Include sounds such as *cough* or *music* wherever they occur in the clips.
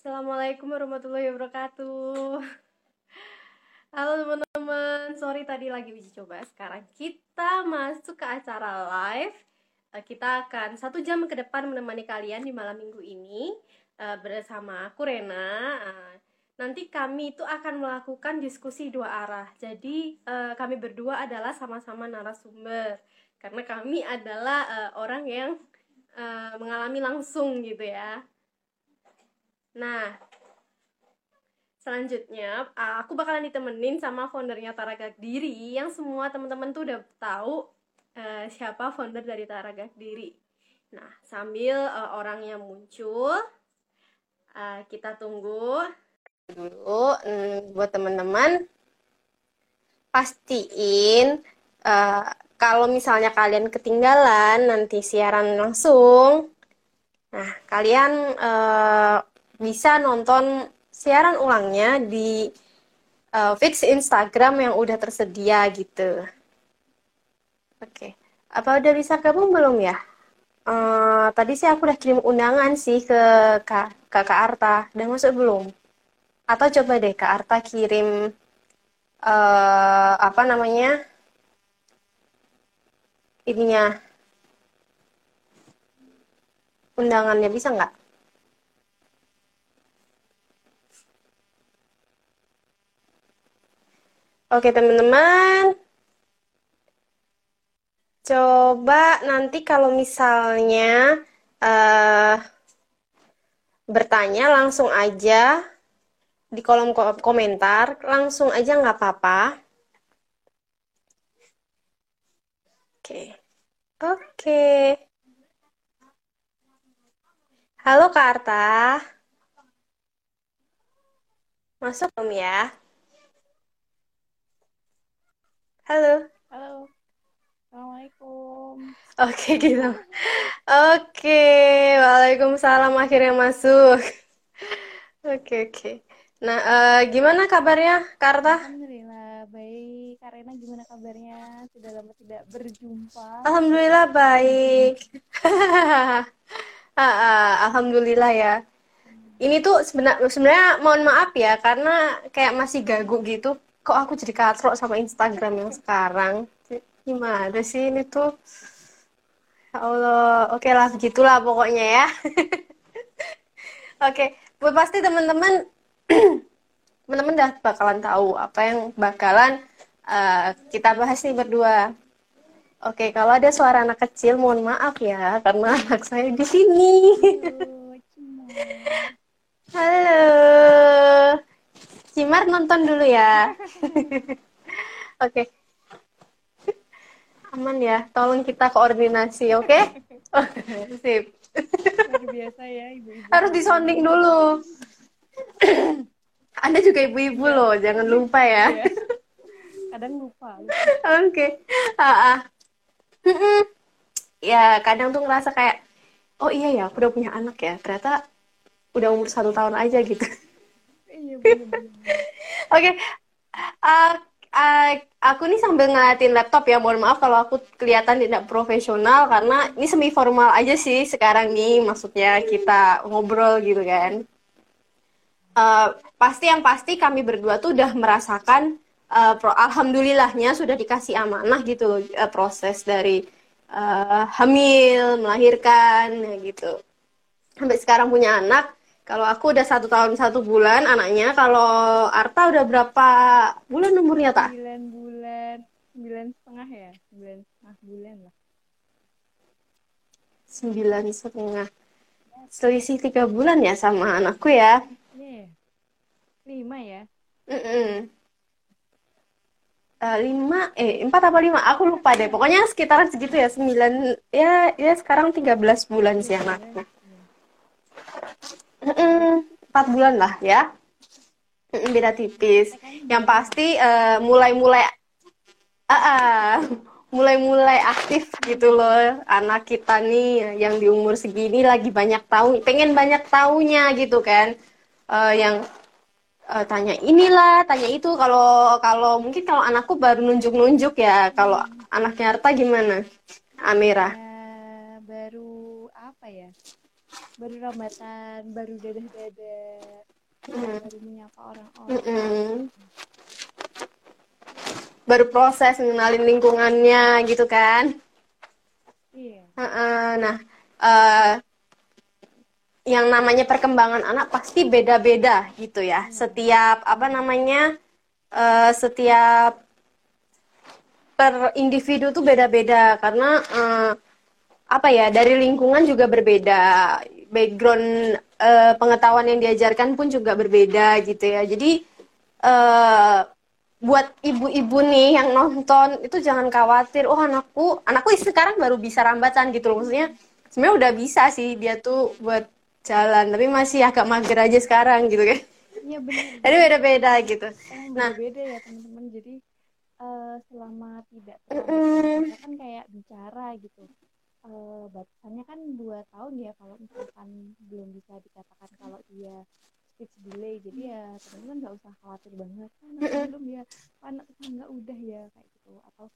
Assalamualaikum warahmatullahi wabarakatuh. Halo teman-teman, sorry tadi lagi uji coba. Sekarang kita masuk ke acara live. Eh, kita akan satu jam ke depan menemani kalian di malam minggu ini eh, bersama aku Rena. Eh, nanti kami itu akan melakukan diskusi dua arah. Jadi kami berdua adalah sama-sama narasumber karena kami adalah orang yang mengalami langsung gitu ya. Nah, selanjutnya aku bakalan ditemenin sama foundernya Taraga Diri yang semua teman-teman tuh udah tahu uh, siapa founder dari Taraga Diri. Nah, sambil uh, orangnya muncul, uh, kita tunggu dulu um, buat teman-teman pastiin uh, kalau misalnya kalian ketinggalan nanti siaran langsung, nah kalian uh, bisa nonton siaran ulangnya di uh, fix Instagram yang udah tersedia gitu. Oke, okay. apa udah bisa gabung belum ya? Uh, tadi sih aku udah kirim undangan sih ke Kak, Kak Arta. Udah masuk belum? Atau coba deh Kak Arta kirim uh, apa namanya? Ininya undangannya bisa nggak? Oke teman-teman, coba nanti kalau misalnya uh, bertanya langsung aja di kolom komentar, langsung aja nggak apa-apa. Oke, oke. Halo Kak Arta. Masuk belum ya? Halo. Halo. Assalamualaikum. Oke gitu. Oke, waalaikumsalam akhirnya masuk. Oke oke. Nah, uh, gimana kabarnya, Karta? Alhamdulillah baik. Karena gimana kabarnya? Sudah lama tidak berjumpa. Alhamdulillah baik. *laughs* Alhamdulillah ya. Ini tuh sebenarnya sebenarnya mohon maaf ya karena kayak masih gagu gitu kok aku jadi katrok sama Instagram yang sekarang? Gimana sih ini tuh? Ya Allah. Oke lah begitulah pokoknya ya. *laughs* Oke buat pasti teman-teman *clears throat* teman-teman udah bakalan tahu apa yang bakalan uh, kita bahas nih berdua. Oke, kalau ada suara anak kecil, mohon maaf ya, karena *laughs* anak saya di sini. Halo. Cimar nonton dulu ya. *laughs* Oke. Okay. Aman ya, tolong kita koordinasi, oke? Okay? Sip. Luar biasa ya, ibu-ibu. Harus disonding dulu. *clears throat* Anda juga ibu-ibu ya. loh, jangan lupa ya. ya. Kadang lupa. Oke. Okay. Ah, ah. ya, kadang tuh ngerasa kayak, oh iya ya, aku udah punya anak ya. Ternyata udah umur satu tahun aja gitu. Iya, *laughs* Oke. Uh, uh, aku nih sambil ngeliatin laptop ya. Mohon maaf kalau aku kelihatan tidak profesional karena ini semi formal aja sih sekarang nih. Maksudnya kita ngobrol gitu kan. Uh, pasti yang pasti kami berdua tuh udah merasakan uh, pro, alhamdulillahnya sudah dikasih amanah gitu loh uh, proses dari uh, hamil, melahirkan gitu. Sampai sekarang punya anak kalau aku udah satu tahun satu bulan anaknya. Kalau Arta udah berapa bulan umurnya tak? Sembilan bulan, sembilan setengah ya, sembilan setengah bulan lah. Sembilan setengah. Selisih tiga bulan ya sama anakku ya? Iya. Lima ya? Mm -mm. Uh, lima eh empat apa lima aku lupa deh pokoknya sekitaran segitu ya sembilan ya ya sekarang tiga belas bulan sih anakku empat bulan lah ya. Beda tipis. Yang pasti uh, mulai-mulai uh, uh, mulai-mulai aktif gitu loh. Anak kita nih yang di umur segini lagi banyak tahu pengen banyak taunya gitu kan. Uh, yang uh, tanya inilah tanya itu. Kalau kalau mungkin kalau anakku baru nunjuk-nunjuk ya. Kalau anaknya Arta gimana? Amira. Ya, baru apa ya baru rambatan baru dadah dadah Mm. baru menyapa orang-orang Mm-mm. baru proses mengenalin lingkungannya gitu kan iya Heeh, Nah, eh, yang namanya perkembangan anak pasti beda-beda gitu ya. Setiap apa namanya, eh, setiap per individu tuh beda-beda karena eh, apa ya dari lingkungan juga berbeda, background eh, pengetahuan yang diajarkan pun juga berbeda gitu ya. Jadi eh, buat ibu-ibu nih yang nonton itu jangan khawatir oh anakku anakku sekarang baru bisa rambatan gitu loh. Maksudnya sebenarnya udah bisa sih dia tuh buat jalan tapi masih agak mager aja sekarang gitu kan. Iya benar *laughs* jadi beda-beda gitu. Emang Nah. beda-beda ya teman-teman. Jadi eh, selama tidak terlalu kita kan kayak bicara gitu Eh, batasannya kan dua tahun ya kalau misalkan belum bisa dikatakan kalau dia speech delay jadi ya teman-teman nggak usah khawatir banget "Ah, anak Mm-mm. belum ya Ah, anak tetangga udah ya kayak gitu atau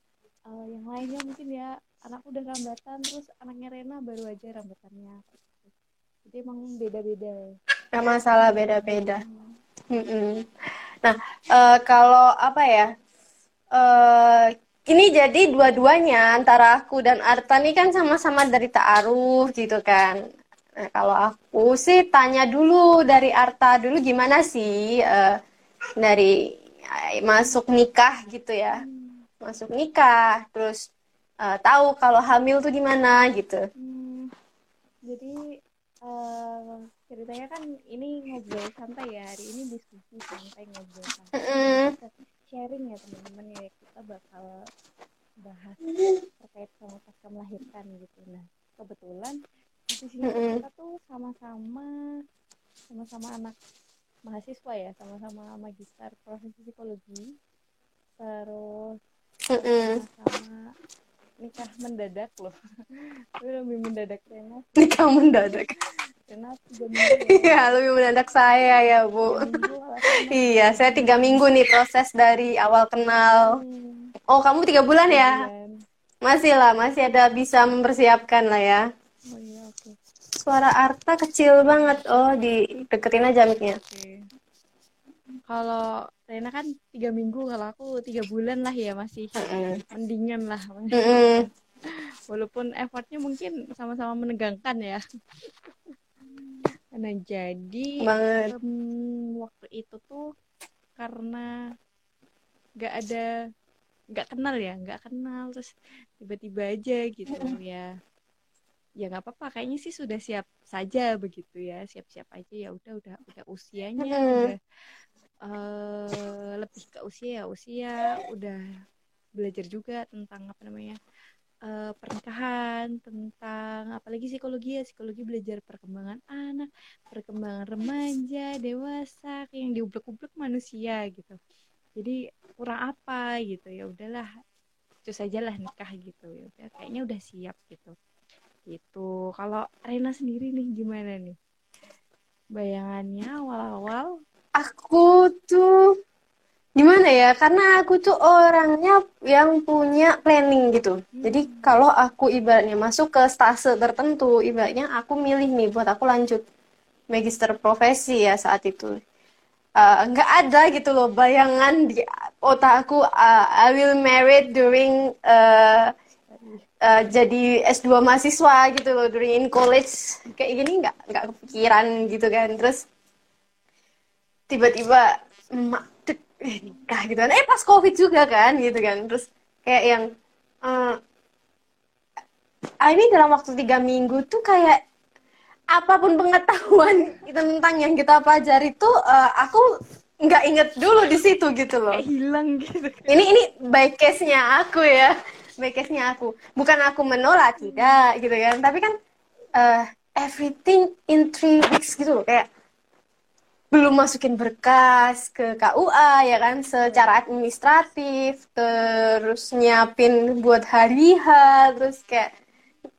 eh, yang lainnya mungkin ya anak udah rambatan terus anaknya Rena baru aja rambatannya gitu. jadi emang beda-beda nggak masalah beda-beda Hmm. Mm-mm. Nah, eh, kalau apa ya? eh ini jadi dua-duanya antara aku dan Arta nih kan sama-sama dari ta'aruf gitu kan. Nah, kalau aku sih tanya dulu dari Arta dulu gimana sih eh, dari eh, masuk nikah gitu ya. Hmm. Masuk nikah, terus eh, tahu kalau hamil tuh gimana gitu. Hmm, jadi eh, ceritanya kan ini ngobrol santai ya hari ini diskusi santai ngobrol santai Mm-mm. Kita sharing ya teman-teman ya kita bakal bahas terkait sama pasca melahirkan gitu. Nah kebetulan di sini kita tuh sama-sama sama-sama anak mahasiswa ya sama-sama magister profesi psikologi. Terus sama nikah mendadak loh. *laughs* Lebih mendadak Rena Nikah mendadak. Rena tiga minggu ya Iya, lebih mendadak saya ya, Bu. minggu Iya, saya tiga minggu nih proses dari awal kenal. Hmm, Oh, kamu tiga bulan ya? bulan. Masih lah, masih ada bisa mempersiapkan lah ya. oh iya Suara Arta kecil banget. Oh, di deketin aja mic-nya. oke kalau Rena kan tiga minggu kalau aku tiga bulan lah ya masih Mm-mm. mendingan lah walaupun effortnya mungkin sama-sama menegangkan ya nah jadi Banget. em, waktu itu tuh karena nggak ada nggak kenal ya nggak kenal terus tiba-tiba aja gitu ya. Ya nggak apa-apa kayaknya sih sudah siap saja begitu ya siap-siap aja ya udah udah udah usianya udah eh, lebih ke usia ya usia udah belajar juga tentang apa namanya eh, pernikahan tentang apalagi psikologi ya psikologi belajar perkembangan anak perkembangan remaja dewasa yang diublek-ublek manusia gitu. Jadi kurang apa gitu ya udahlah cus aja lah nikah gitu ya kayaknya udah siap gitu. Gitu. Kalau Rena sendiri nih gimana nih? Bayangannya awal-awal? Aku tuh gimana ya? Karena aku tuh orangnya yang punya planning gitu. Jadi kalau aku ibaratnya masuk ke stase tertentu, ibaratnya aku milih nih buat aku lanjut magister profesi ya saat itu. Eh, nggak ada gitu loh bayangan di otak aku uh, I will married during eh, eh, jadi S2 mahasiswa gitu loh during in college kayak gini nggak nggak kepikiran gitu kan terus tiba-tiba emak eh, nikah gitu kan. Eh pas covid juga kan gitu kan. Terus kayak yang eh, ah, ini dalam waktu tiga minggu tuh kayak apa pun pengetahuan tentang yang kita pelajari tuh eh, aku nggak inget dulu di situ gitu loh. Kayak hilang gitu ini ini by case-nya aku ya. By case-nya aku. Bukan aku menolak tidak gitu kan. Tapi kan eh, everything in three weeks gitu loh. Kayak belum masukin berkas ke KUA ya kan secara administratif terus nyiapin buat hari H terus kayak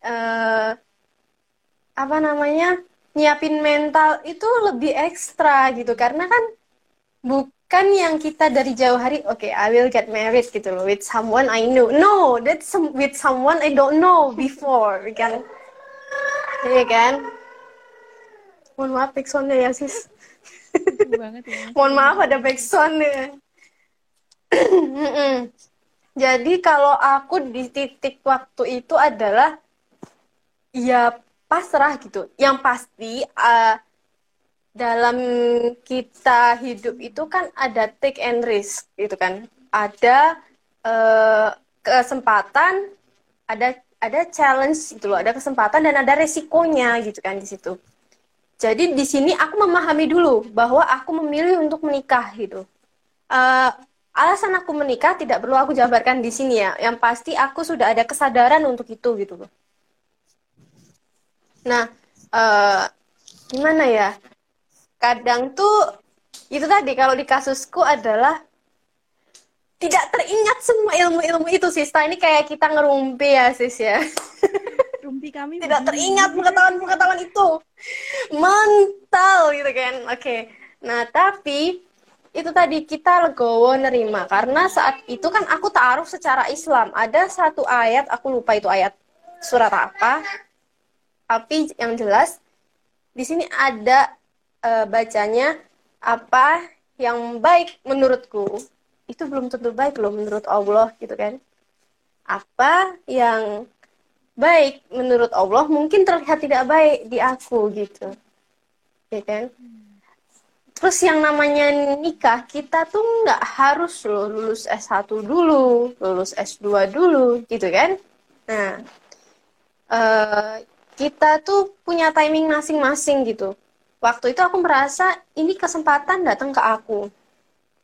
eh, apa namanya nyiapin mental itu lebih ekstra gitu. Karena kan bukan yang kita dari jauh hari oke I will get married gitu loh. With someone I know. No that's some, with someone I don't know before kan? Iya kan? Mohon maaf ya sis. Ya. Mohon maaf ada backsoundnya. Mm-mm. Jadi kalau aku di titik waktu itu adalah ya pasrah gitu. Yang pasti uh, dalam kita hidup itu kan ada take and risk gitu kan. Ada uh, kesempatan, ada ada challenge gitu loh, ada kesempatan dan ada resikonya gitu kan di situ. Jadi di sini aku memahami dulu bahwa aku memilih untuk menikah gitu. Uh, alasan aku menikah tidak perlu aku jabarkan di sini ya. Yang pasti aku sudah ada kesadaran untuk itu gitu loh. Nah, uh, gimana ya? Kadang tuh itu tadi kalau di kasusku adalah tidak teringat semua ilmu-ilmu itu sis. Nah, ini kayak kita ngerumpi ya sis ya. *laughs* Rumpi kami tidak begini. teringat pengetahuan-pengetahuan itu. Mental gitu kan. Oke. Nah, tapi itu tadi kita legowo nerima karena saat itu kan aku taruh secara Islam ada satu ayat aku lupa itu ayat surat apa tapi yang jelas di sini ada e, bacanya apa yang baik menurutku itu belum tentu baik loh menurut Allah gitu kan apa yang baik menurut Allah mungkin terlihat tidak baik di aku gitu ya kan Terus yang namanya nikah, kita tuh nggak harus loh lulus S1 dulu, lulus S2 dulu, gitu kan? Nah, uh, kita tuh punya timing masing-masing gitu. Waktu itu aku merasa ini kesempatan datang ke aku.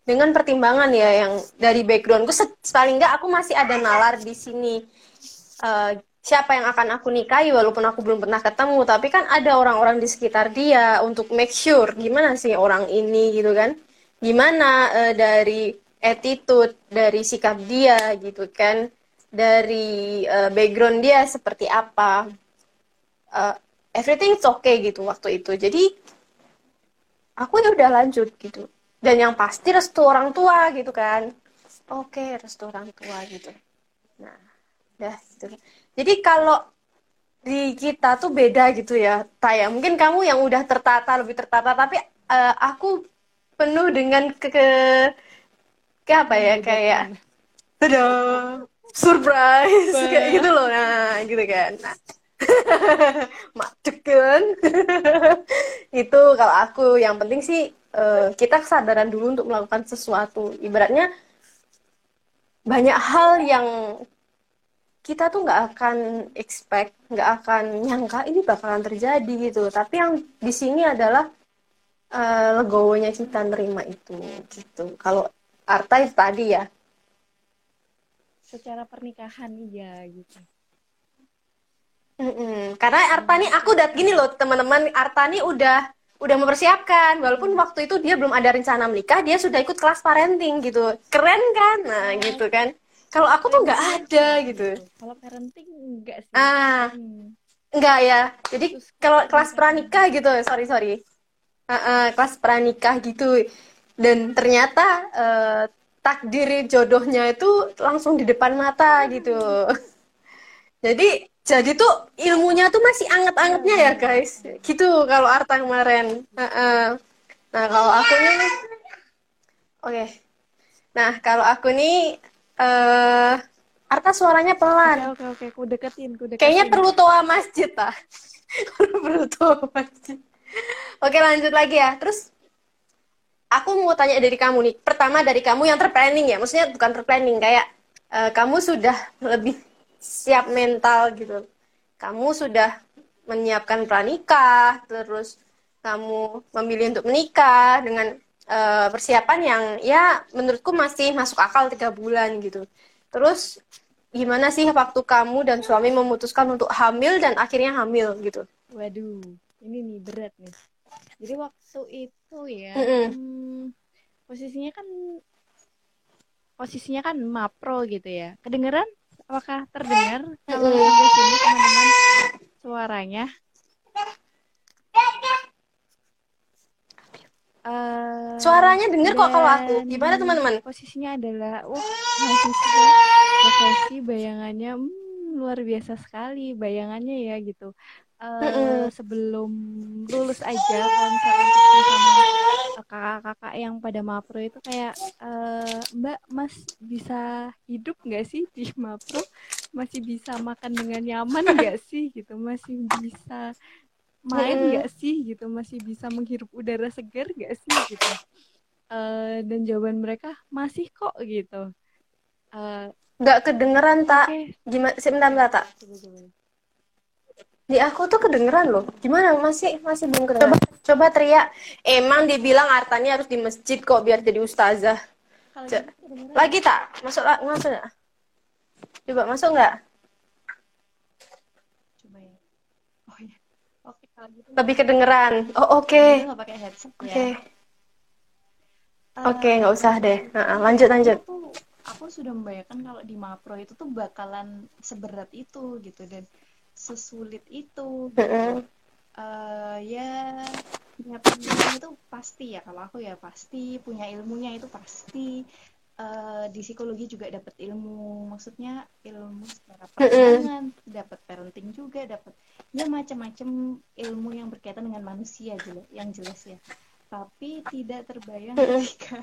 Dengan pertimbangan ya yang dari backgroundku, paling nggak aku masih ada nalar di sini. Uh, siapa yang akan aku nikahi walaupun aku belum pernah ketemu tapi kan ada orang-orang di sekitar dia untuk make sure gimana sih orang ini gitu kan? Gimana uh, dari attitude dari sikap dia gitu kan? Dari uh, background dia seperti apa? Uh, everything okay gitu waktu itu. Jadi aku ya udah lanjut gitu. Dan yang pasti restu orang tua gitu kan? Oke okay, restu orang tua gitu. Nah udah gitu jadi kalau di kita tuh beda gitu ya, Taya. Mungkin kamu yang udah tertata, lebih tertata, tapi uh, aku penuh dengan ke, ke, ke apa ya, kayak, tada, surprise, kayak gitu loh. Nah, gitu kan. Nah. *laughs* Kan? *laughs* itu kalau aku yang penting sih uh, kita kesadaran dulu untuk melakukan sesuatu. Ibaratnya banyak hal yang kita tuh nggak akan expect, nggak akan nyangka ini bakalan terjadi gitu. Tapi yang di sini adalah uh, legowonya kita nerima itu gitu. Kalau Arta itu tadi ya. Secara pernikahan iya gitu. Mm-mm. Karena Arta nih aku udah gini loh teman-teman, Arta nih udah udah mempersiapkan walaupun waktu itu dia belum ada rencana menikah dia sudah ikut kelas parenting gitu keren kan nah gitu kan kalau aku tuh nggak ada gitu. Kalau parenting enggak sih. Ah, hmm. enggak ya. Jadi kalau kelas pranikah gitu, sorry sorry. Uh, uh, kelas pranikah gitu. Dan ternyata uh, takdir jodohnya itu langsung di depan mata gitu. Jadi jadi tuh ilmunya tuh masih anget-angetnya ya guys. Gitu kalau Arta kemarin. Uh, uh. Nah kalau aku nih, oke. Okay. Nah kalau aku nih uh, Arta suaranya pelan. Oke oke, ku deketin, ku deketin. Kayaknya perlu toa masjid ah. *laughs* perlu toa masjid. Oke lanjut lagi ya. Terus aku mau tanya dari kamu nih. Pertama dari kamu yang terplanning ya. Maksudnya bukan terplanning kayak uh, kamu sudah lebih siap mental gitu. Kamu sudah menyiapkan pranikah, terus kamu memilih untuk menikah dengan uh, persiapan yang ya menurutku masih masuk akal tiga bulan gitu. Terus gimana sih waktu kamu dan suami memutuskan untuk hamil dan akhirnya hamil gitu? Waduh, ini nih berat nih. Jadi waktu itu ya, mm -mm. Hmm, posisinya kan posisinya kan mapro gitu ya. Kedengeran? Apakah terdengar kalau mm -mm. sini teman-teman suaranya? Uh, Suaranya denger kok kalau aku. Gimana teman-teman? Posisinya adalah wah mahasiswa profesi bayangannya hmm, luar biasa sekali bayangannya ya gitu. uh, sebelum lulus aja kalau sama kakak-kakak yang pada mapro itu kayak uh, mbak mas bisa hidup nggak sih di mapro masih bisa makan dengan nyaman nggak sih gitu masih bisa main nggak sih gitu? Masih bisa menghirup udara segar nggak sih gitu? Uh, dan jawaban mereka masih kok gitu. Uh, nggak kedengeran tak okay. gimana sebentar tak di aku tuh kedengeran loh. Gimana? Masih masih belum kedengeran. Coba, coba teriak. Emang dibilang artanya harus di masjid kok biar jadi ustazah. Gitu lagi tak masuk masuk nggak coba masuk nggak coba ya oh iya oke kalau gitu lebih kedengeran. Oh oke. Okay. oke ya. oke. Okay, nggak usah deh. Nah, lanjut lanjut. aku, aku sudah membayangkan kalau di Mapro itu tuh bakalan seberat itu gitu dan sesulit itu gitu. uh, ya punya itu pasti ya kalau aku ya pasti. Punya ilmunya itu pasti uh, di psikologi juga dapat ilmu. Maksudnya ilmu secara perkembangan dapat parenting juga dapat ya macam-macam ilmu yang berkaitan dengan manusia jelas yang jelas ya. Tapi tidak terbayang ketika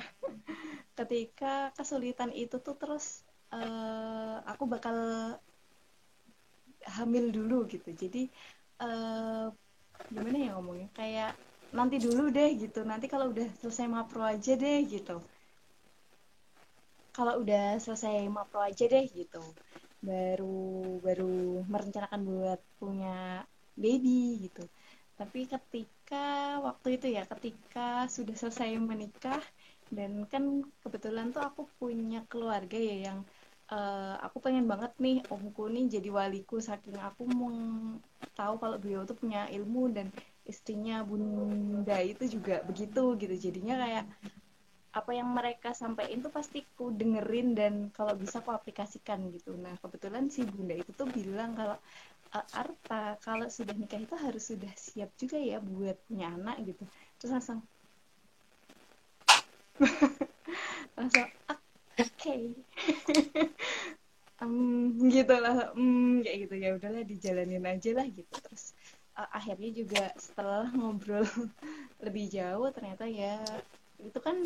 *laughs* ketika kesulitan itu tuh terus uh, aku bakal hamil dulu gitu. Jadi uh, gimana ya ngomongnya? Kayak nanti dulu deh gitu. Nanti kalau udah selesai mapro aja deh gitu kalau udah selesai mapro aja deh gitu. Baru baru merencanakan buat punya baby gitu. Tapi ketika waktu itu ya ketika sudah selesai menikah dan kan kebetulan tuh aku punya keluarga ya yang uh, aku pengen banget nih omku nih jadi waliku. Saking aku mau tahu kalau beliau tuh punya ilmu dan istrinya bunda itu juga begitu gitu. Jadinya kayak apa yang mereka sampaikan tuh pasti ku dengerin dan kalau bisa ku aplikasikan gitu. Nah kebetulan si bunda itu tuh bilang kalau uh, Arta kalau sudah nikah itu harus sudah siap juga ya buat punya anak gitu. Terus langsung *laughs* langsung oke. *laughs* Okay. um, gitu lah um, kayak gitu. Ya udahlah dijalanin aja lah gitu. Terus uh, akhirnya juga setelah ngobrol *laughs* lebih jauh ternyata ya itu kan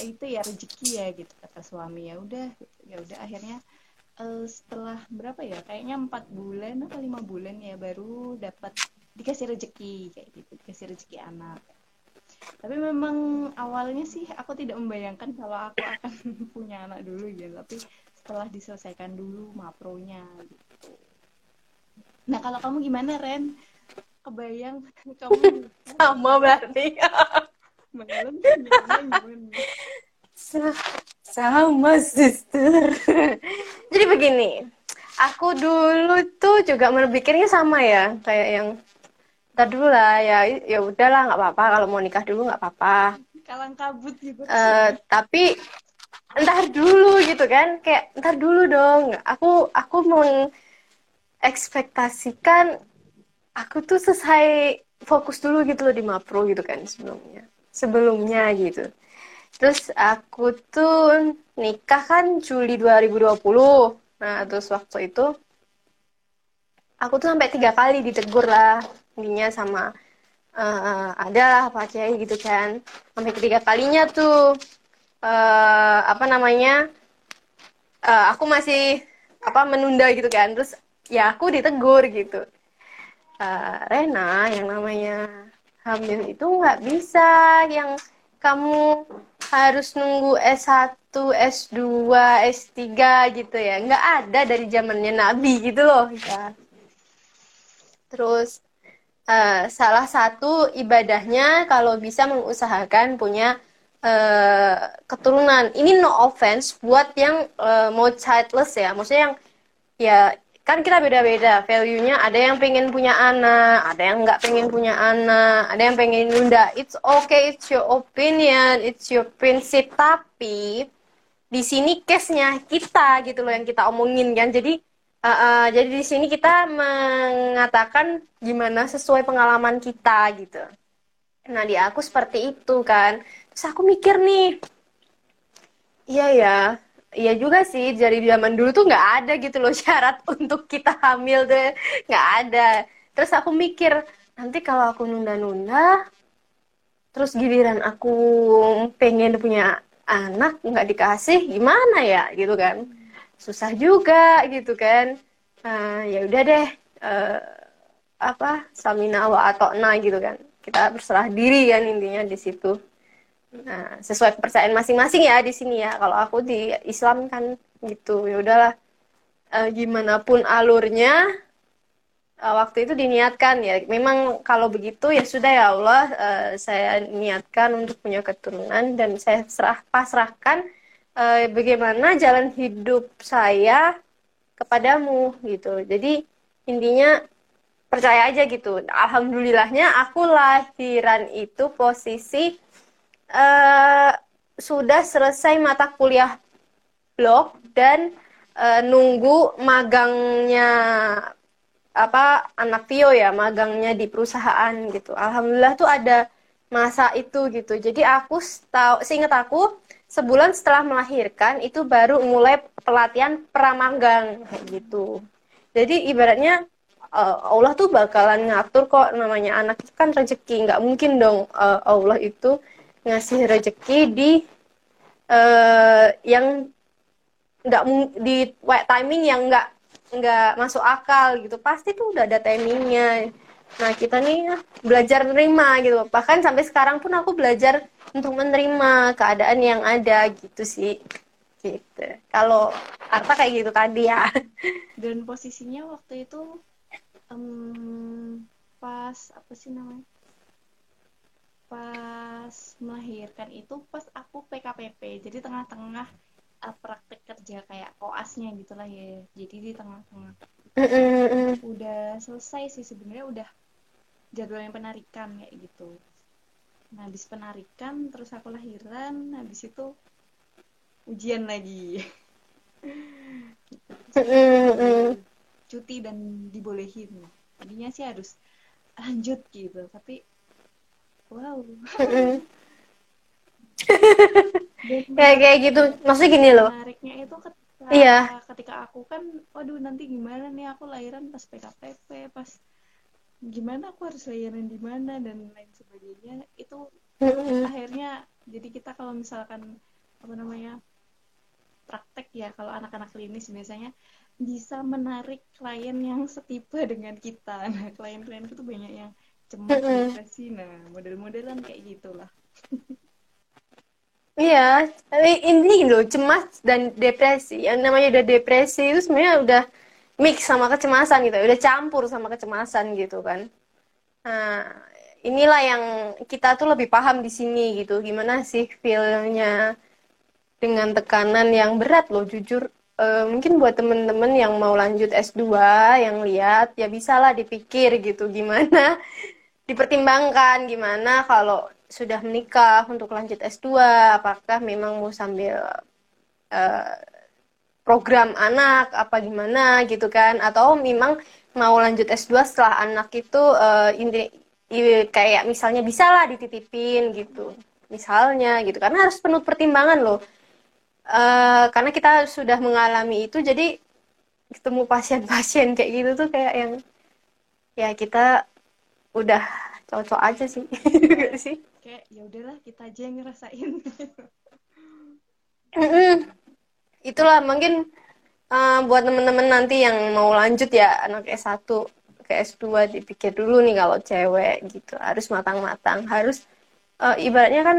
itu ya rezeki ya gitu kata suami. Ya udah ya udah akhirnya uh, setelah berapa ya kayaknya empat bulan atau lima bulan ya baru dapat dikasih rezeki kayak gitu dikasih rezeki anak. Tapi memang awalnya sih aku tidak membayangkan kalau aku akan *laughs* punya anak dulu ya tapi setelah diselesaikan dulu mapronya gitu. Nah kalau kamu gimana Ren? Kebayang *laughs* kamu *laughs* sama berarti malam sama sister. Jadi begini aku dulu tuh juga berpikirnya sama ya kayak yang ntar dulu lah ya ya udahlah nggak apa-apa kalau mau nikah dulu nggak apa-apa. Kalang kabut gitu. Uh, tapi entar dulu gitu kan kayak entar dulu dong aku aku mengekspektasikan aku tuh selesai fokus dulu gitu loh di Mapro gitu kan sebelumnya sebelumnya gitu. Terus aku tuh nikah kan Juli 2020 nah terus waktu itu aku tuh sampai tiga kali ditegur lah intinya sama uh, ada lah Pak Kiai gitu kan. Sampai ketiga kalinya tuh uh, apa namanya uh, aku masih apa menunda gitu kan. Terus ya aku ditegur gitu. Uh, Rena yang namanya hamil itu nggak bisa yang kamu harus nunggu S1, S2, S3 gitu ya. Nggak ada dari zamannya Nabi gitu loh. Ya. Terus uh, salah satu ibadahnya kalau bisa mengusahakan punya uh, keturunan. Ini no offense buat yang uh, mau childless ya, maksudnya yang ya kan kita beda-beda value-nya. Ada yang pengen punya anak ada yang nggak pengen punya anak ada yang pengen nunda. It's okay it's your opinion it's your prinsip. Tapi di sini case-nya kita gitu loh yang kita omongin kan. Jadi Uh, uh, jadi di sini kita mengatakan gimana sesuai pengalaman kita gitu. Nah di aku seperti itu kan. Terus aku mikir nih, iya ya, iya juga sih dari zaman dulu tuh nggak ada gitu loh *laughs* syarat untuk kita hamil tuh nggak ada. terus aku mikir nanti kalau aku nunda-nunda terus giliran aku pengen punya anak nggak dikasih gimana ya gitu kan. Susah juga gitu kan. Uh, ya udah deh uh, apa samina wa atau na gitu kan. Kita berserah diri kan intinya di situ nah sesuai kepercayaan masing-masing ya di sini ya. Kalau aku di Islam kan gitu. Ya udahlah. Uh, gimana pun alurnya uh, waktu itu diniatkan ya. Memang kalau begitu ya sudah ya Allah uh, saya niatkan untuk punya keturunan dan saya serah pasrahkan uh, bagaimana jalan hidup saya kepadamu gitu. Jadi intinya percaya aja gitu. Alhamdulillahnya aku lahiran itu posisi uh, sudah selesai mata kuliah blog dan uh, nunggu magangnya apa anak Tio ya magangnya di perusahaan gitu. Alhamdulillah tuh ada masa itu gitu. Jadi aku tahu seingat aku sebulan setelah melahirkan itu baru mulai pelatihan pramagang gitu. Jadi ibaratnya uh, Allah tuh bakalan ngatur kok namanya anak itu kan rezeki. Nggak mungkin dong Allah itu ngasih rezeki di uh, yang nggak di timing yang nggak nggak masuk akal gitu. Pasti tuh udah ada timingnya. Nah kita nih belajar menerima gitu. Bahkan sampai sekarang pun aku belajar untuk menerima keadaan yang ada gitu sih. Gitu. Kalau Arta kayak gitu tadi ya. *laughs* Dan posisinya waktu itu um, pas apa sih namanya pas melahirkan itu pas aku PKPP jadi tengah-tengah uh, praktek kerja kayak koasnya gitulah ya. Jadi di tengah-tengah. Udah selesai sih sebenarnya udah jadwal yang penarikan kayak gitu. Nah habis penarikan terus aku lahiran habis itu ujian lagi. *laughs* Cuti dan dibolehin. Tadinya sih harus lanjut gitu. Tapi wow *laughs* kayak kayak gitu maksudnya gini loh menariknya itu ketika iya. ketika aku kan waduh nanti gimana nih aku lahiran pas PKPP pas gimana aku harus lahiran di mana dan lain sebagainya itu mm-hmm. akhirnya jadi kita kalau misalkan apa namanya praktek ya kalau anak-anak klinis biasanya bisa menarik klien yang setipe dengan kita. Nah, klien-klien itu banyak yang cemas, depresi. Nah, model-modelan kayak gitulah. *laughs* Iya, ini loh cemas dan depresi. Yang namanya udah depresi itu sebenarnya udah mix sama kecemasan gitu, udah campur sama kecemasan gitu kan. Nah, inilah yang kita tuh lebih paham di sini gitu. Gimana sih feelnya dengan tekanan yang berat loh, jujur uh, mungkin buat temen-temen yang mau lanjut S2 yang lihat ya bisalah dipikir gitu gimana dipertimbangkan gimana kalau sudah menikah untuk lanjut S2 apakah memang mau sambil uh, program anak apa gimana gitu kan? Atau memang mau lanjut S2 setelah anak itu uh, ini, kayak misalnya bisalah dititipin gitu misalnya gitu. Karena harus penuh pertimbangan loh. Uh, karena kita sudah mengalami itu jadi ketemu pasien-pasien kayak gitu tuh kayak yang ya kita udah cocok aja sih. *laughs* Sih. Kayak ya udahlah kita aja yang ngerasain. Itulah mungkin uh, buat temen-temen nanti yang mau lanjut ya anak S1 ke S2 dipikir dulu nih kalau cewek gitu. Harus matang-matang. Harus uh, ibaratnya kan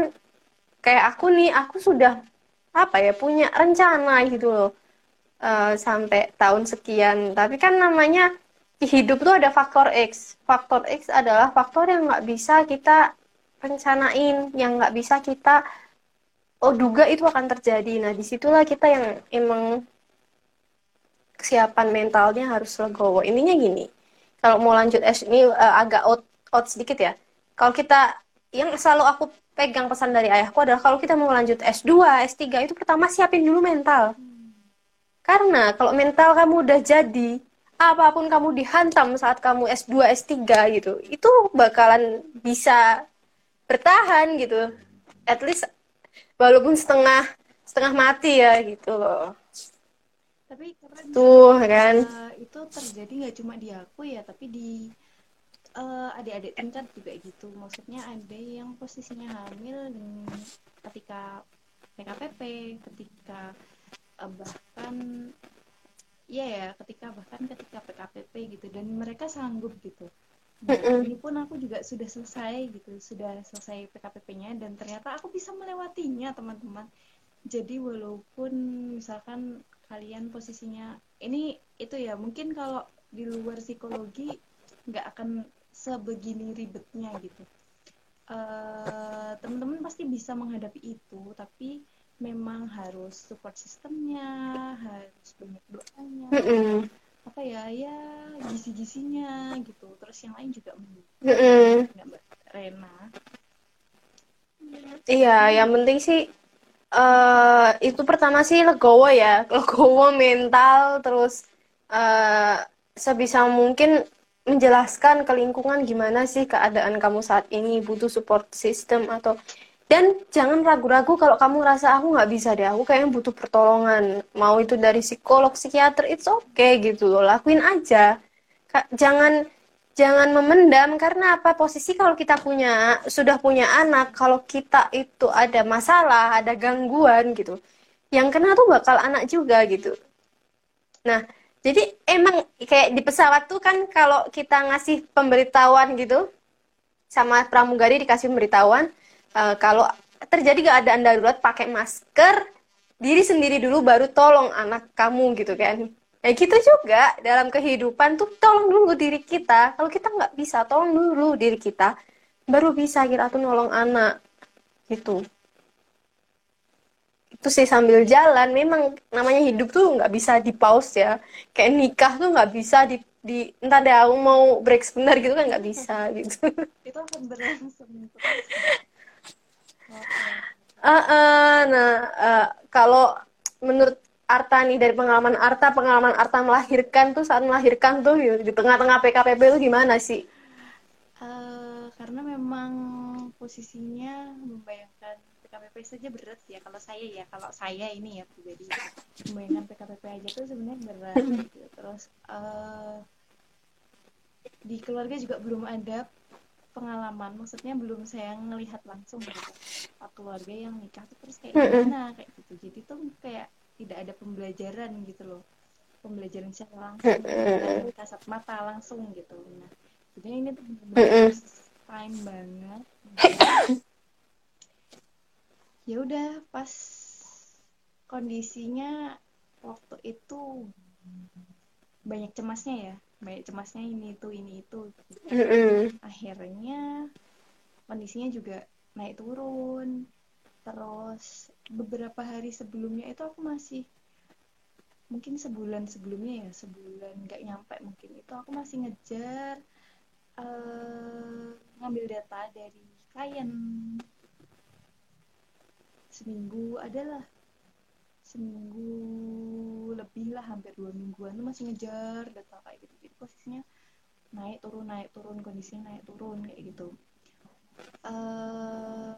kayak aku nih aku sudah apa ya punya rencana gitu loh. Uh, sampai tahun sekian. Tapi kan namanya hidup tuh ada faktor X. Faktor X adalah faktor yang nggak bisa kita rencanain yang nggak bisa kita oh duga itu akan terjadi. Nah di situlah kita yang emang kesiapan mentalnya harus legowo. Intinya gini kalau mau lanjut S ini uh, agak out out sedikit ya. Kalau kita yang selalu aku pegang pesan dari ayahku adalah kalau kita mau lanjut S2, S3 itu pertama siapin dulu mental. Karena kalau mental kamu udah jadi, apa pun kamu dihantam saat kamu S2, S3 gitu, itu bakalan bisa bertahan gitu. At least walaupun setengah setengah mati ya gitu loh. Tapi tuh kan uh, itu terjadi nggak cuma di aku ya, tapi di uh, adik-adik tingkat juga gitu maksudnya ada yang posisinya hamil dan ketika PKPP ketika uh, bahkan ya ya ketika bahkan ketika PKPP gitu dan mereka sanggup gitu. Nah, ini pun aku juga sudah selesai gitu sudah selesai PKPP-nya dan ternyata aku bisa melewatinya teman-teman. Jadi walaupun misalkan kalian posisinya ini itu ya mungkin kalau di luar psikologi nggak akan sebegini ribetnya gitu. Uh, teman-teman pasti bisa menghadapi itu tapi memang harus support sistemnya harus banyak doanya mm -mm. apa ya ya gisi-gisinya gitu terus yang lain juga mm -mm. mbak Rena iya yang penting sih uh, itu pertama sih legowo ya *laughs* legowo mental terus uh, sebisa mungkin menjelaskan ke lingkungan gimana sih keadaan kamu saat ini butuh support system atau dan jangan ragu-ragu kalau kamu rasa aku nggak bisa deh aku kayaknya butuh pertolongan. Mau itu dari psikolog psikiater it's okay gitu loh. Lakuin aja. Jangan jangan memendam karena apa? Posisi kalau kita punya sudah punya anak kalau kita itu ada masalah ada gangguan gitu yang kena tuh bakal anak juga gitu. Nah jadi emang kayak di pesawat tuh kan kalau kita ngasih pemberitahuan gitu sama pramugari dikasih pemberitahuan uh, kalau terjadi keadaan darurat pakai masker diri sendiri dulu baru tolong anak kamu gitu kan. Ya gitu juga dalam kehidupan tuh tolong dulu diri kita. Kalau kita nggak bisa tolong dulu diri kita. Baru bisa kita tuh nolong anak gitu. Itu sih sambil jalan memang namanya hidup tuh nggak bisa di pause ya. Kayak nikah tuh nggak bisa di di entah deh aku mau break sebentar gitu kan nggak bisa gitu. Itu akan berlangsung uh, uh, nah uh, kalau menurut Arta nih dari pengalaman Arta pengalaman Arta melahirkan tuh saat melahirkan tuh di tengah-tengah PKPB itu gimana sih? Uh, karena memang posisinya membayangkan PKPP saja berat ya kalau saya ya kalau saya ini ya pribadi membayangkan PKPP aja tuh sebenarnya berat *laughs* gitu. terus uh, di keluarga juga belum ada pengalaman maksudnya belum saya ngelihat langsung gitu. Keluarga yang nikah tuh terus kayak gimana kayak gitu. Jadi tuh kayak tidak ada pembelajaran gitu loh. Pembelajaran secara langsung dari kasat mata langsung gitu. Nah jadi ini tuh benar-benar time banget. *coughs* Ya udah pas kondisinya waktu itu banyak cemasnya ya banyak cemasnya ini itu ini itu akhirnya kondisinya juga naik turun. Terus beberapa hari sebelumnya itu aku masih mungkin sebulan sebelumnya ya sebulan nggak nyampe mungkin itu aku masih ngejar uh, ngambil data dari klien. Seminggu adalah seminggu lebih lah hampir dua mingguan tuh masih ngejar data kayak gitu posisinya naik turun naik turun kondisinya naik turun kayak gitu. Uh,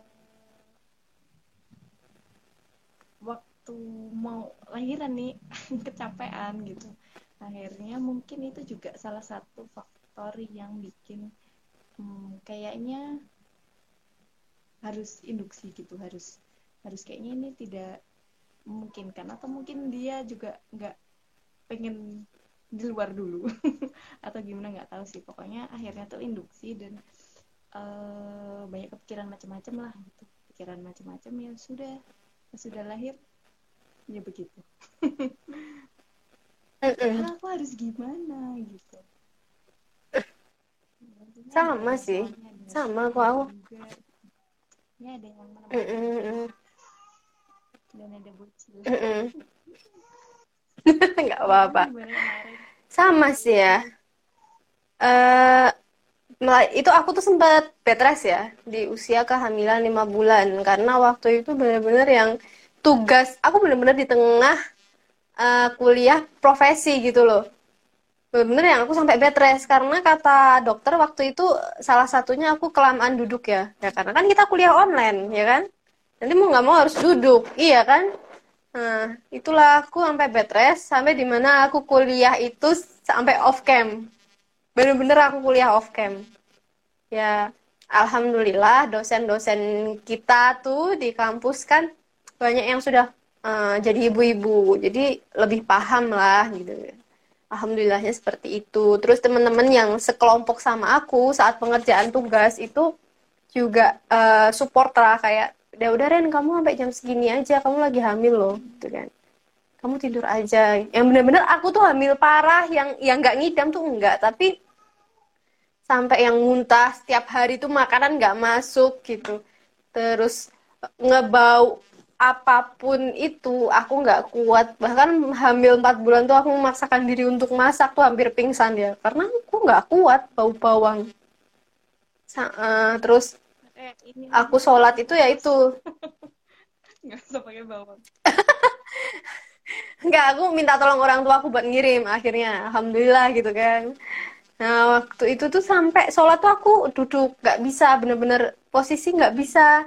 waktu mau lahiran nih *laughs* kecapean gitu. Akhirnya mungkin itu juga salah satu faktor yang bikin hmm, kayaknya harus induksi gitu harus harus kayaknya ini tidak memungkinkan. Atau mungkin dia juga nggak pengen di luar dulu. *laughs* Atau gimana nggak tahu sih. Pokoknya akhirnya tuh induksi dan uh, banyak kepikiran macam-macam lah gitu. Pikiran macam-macam ya sudah. Sudah lahir. Ya begitu. *laughs* Nah, aku harus gimana gitu. Sama sih. sama kok aku. ya ada yang mana *laughs* dan ada bocil *laughs* nggak apa-apa. sama sih ya. Uh, itu aku tuh sempat bed rest ya di usia kehamilan lima bulan. Karena waktu itu benar-benar yang tugas aku benar-benar di tengah uh, kuliah profesi gitu loh. Benar-benar yang aku sampai bed rest. Karena kata dokter waktu itu salah satunya aku kelamaan duduk ya. Ya karena kan kita kuliah online ya kan? Nanti mau nggak mau harus duduk. Iya kan nah itulah aku sampai bed rest sampai di mana aku kuliah itu sampai off cam. Bener-bener aku kuliah off cam. Ya alhamdulillah dosen-dosen kita tuh di kampus kan banyak yang sudah uh, jadi ibu-ibu. Jadi lebih paham lah gitu. Alhamdulillahnya seperti itu. Terus teman-teman yang sekelompok sama aku saat pengerjaan tugas itu juga uh, support lah kayak udah udah Ren kamu sampai jam segini aja kamu lagi hamil loh gitu kan. Kamu tidur aja. Yang benar-benar aku tuh hamil parah yang yang nggak ngidam tuh enggak tapi sampai yang muntah setiap hari tuh makanan nggak masuk gitu. Terus ngebau apa pun itu aku nggak kuat. Bahkan hamil empat bulan tuh aku memaksakan diri untuk masak tuh hampir pingsan ya karena aku nggak kuat bau bawang Sa uh, terus eh, aku sholat itu ya itu. *laughs* Nggak usah pakai bawang. Nggak aku minta tolong orang tua aku buat ngirim akhirnya alhamdulillah gitu kan. Nah waktu itu tuh sampai sholat tuh aku duduk nggak bisa bener-bener posisi nggak bisa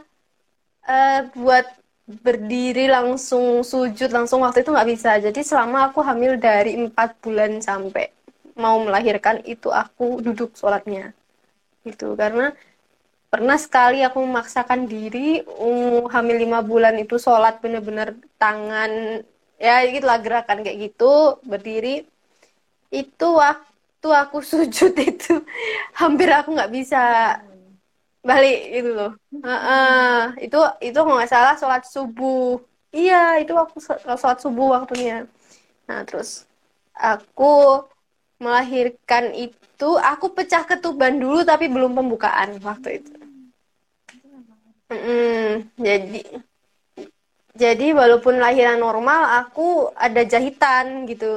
uh, buat berdiri langsung sujud langsung waktu itu nggak bisa. Jadi selama aku hamil dari empat bulan sampai mau melahirkan itu aku duduk sholatnya. Gitu karena pernah sekali aku memaksakan diri um, hamil lima bulan itu sholat bener-bener tangan ya gitulah gerakan kayak gitu berdiri. Itu waktu aku *laughs* sujud itu hampir aku nggak bisa balik gitu loh. Uh, uh, itu itu nggak salah sholat subuh. Iya itu aku sholat subuh waktunya. Nah terus aku melahirkan itu aku pecah ketuban dulu tapi belum pembukaan waktu itu jadi jadi walaupun lahiran normal aku ada jahitan gitu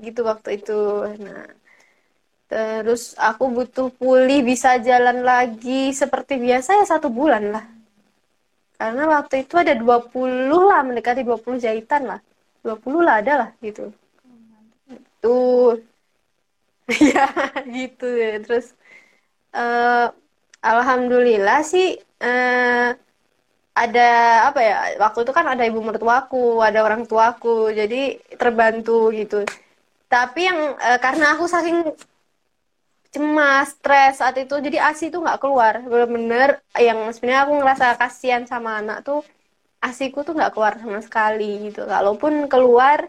gitu waktu itu nah Terus aku butuh pulih bisa jalan lagi seperti biasa ya satu bulan lah. Karena waktu itu ada 20 lah, mendekati 20 jahitan lah. 20 lah ada lah gitu. Tuh. *laughs* ya gitu ya. Terus uh, alhamdulillah sih uh, ada apa ya waktu itu kan ada ibu mertuaku ada orang tuaku jadi terbantu gitu tapi yang uh, karena aku saking cemas, stres saat itu. Jadi ASI itu nggak keluar. Bener-bener yang sebenarnya aku ngerasa kasihan sama anak tuh ASIku tuh nggak keluar sama sekali gitu. Kalaupun keluar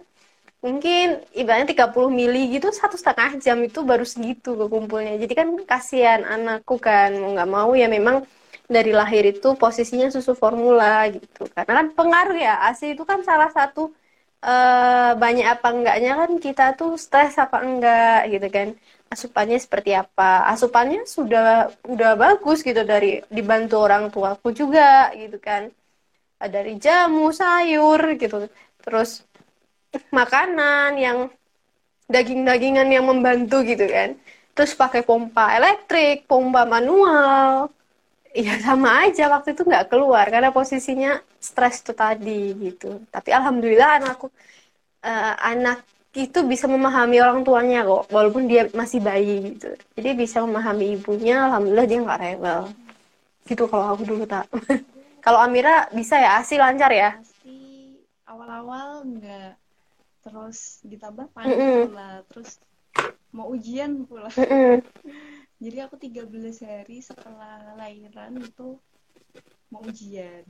mungkin ibaratnya 30 mili gitu satu setengah jam itu baru segitu kekumpulnya jadi kan kasihan anakku kan mau nggak mau ya memang dari lahir itu posisinya susu formula gitu. Karena kan pengaruh ya ASI itu kan salah satu uh, banyak apa enggaknya kan kita tuh stres apa enggak gitu kan. Asupannya seperti apa? Asupannya sudah udah bagus gitu dari dibantu orang tuaku juga gitu kan. Dari jamu sayur gitu. Terus makanan yang daging-dagingan yang membantu gitu kan. Terus pakai pompa elektrik pompa manual ya sama aja. Waktu itu nggak keluar karena posisinya stres itu tadi gitu. Tapi alhamdulillah anakku uh, anak itu bisa memahami orang tuanya kok walaupun dia masih bayi gitu. Jadi bisa memahami ibunya alhamdulillah dia nggak rewel. Gitu kalau aku dulu tak *laughs* kalau Amira bisa ya? Asli lancar ya? Awal-awal nggak terus ditambah panik mm -mm. pula terus mau ujian pula. Mm -mm. *laughs* jadi aku 13 hari setelah lahiran itu mau ujian.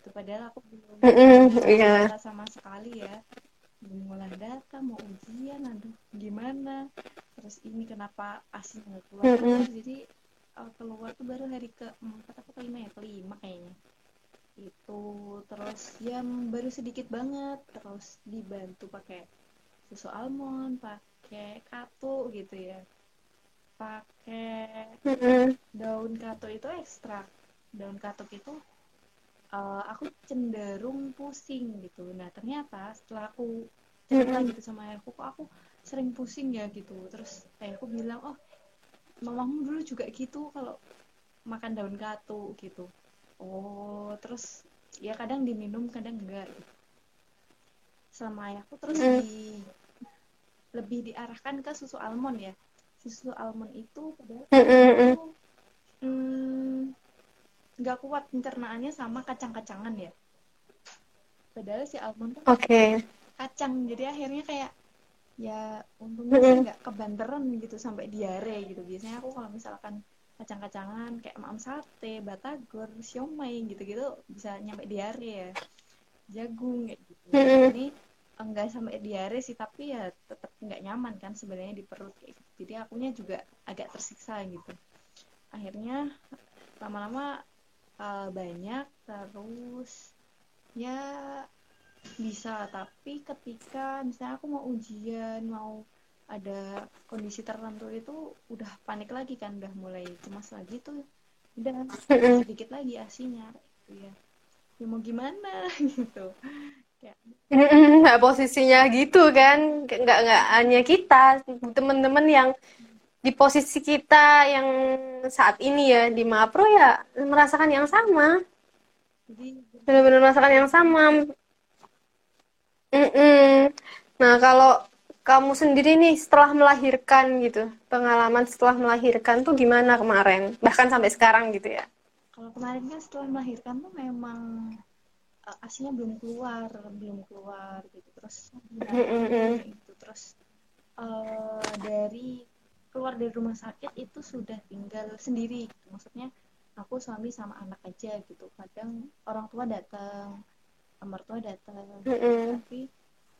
Itu padahal aku belum mm -mm, yeah. sama sekali ya. Mengolah data mau ujian aduh gimana? Terus ini kenapa aslinya keluar mm -hmm. jadi uh, keluar tuh baru hari ke empat atau kelima ya kelima kayaknya. Itu terus ya baru sedikit banget. Terus dibantu pakai susu almond pakai katu gitu ya pakai mm -hmm. daun katu itu ekstrak daun katuk itu uh, aku cenderung pusing gitu nah ternyata setelah aku cerita gitu sama ayahku kok aku sering pusing ya gitu terus ayahku bilang oh mamamu dulu juga gitu kalau makan daun katu gitu oh terus ya kadang diminum kadang enggak gitu. sama ayahku terus mm. di lebih diarahkan ke susu almond ya susu almond itu padahal mm, nggak kuat pencernaannya sama kacang-kacangan ya padahal si almond tuh okay. kacang jadi akhirnya kayak ya untungnya sih nggak kebanteran gitu sampai diare gitu biasanya aku kalau misalkan kacang-kacangan kayak mam sate, batagor, siomay gitu-gitu bisa nyampe diare ya. Jagung kayak gitu. Mm-mm. Ini enggak sampai diare sih tapi ya tetap nggak nyaman kan sebenarnya di perut kayak gitu. Jadi akunya juga agak tersiksa gitu. Akhirnya lama-lama uh, banyak terus ya bisa. Tapi ketika misalnya aku mau ujian mau ada kondisi tertentu itu udah panik lagi kan udah mulai cemas lagi tuh. Udah sedikit lagi asinya gitu ya. Ya mau gimana *laughs* gitu Nggak *laughs* posisinya gitu kan. Nggak nggak hanya kita teman-teman yang di posisi kita yang saat ini ya di Mapro ya merasakan yang sama. Benar-benar merasakan yang sama. Mm-mm. Nah kalau kamu sendiri nih setelah melahirkan gitu pengalaman setelah melahirkan tuh gimana kemarin? Bahkan sampai sekarang gitu ya. Kalau kemarin kan setelah melahirkan tuh memang uh, asinya belum keluar belum keluar gitu. Terus Mm-mm. itu terus uh, dari keluar dari rumah sakit itu sudah tinggal sendiri gitu. maksudnya aku suami sama anak aja gitu. Kadang orang tua datang mertua datang Mm-mm. tapi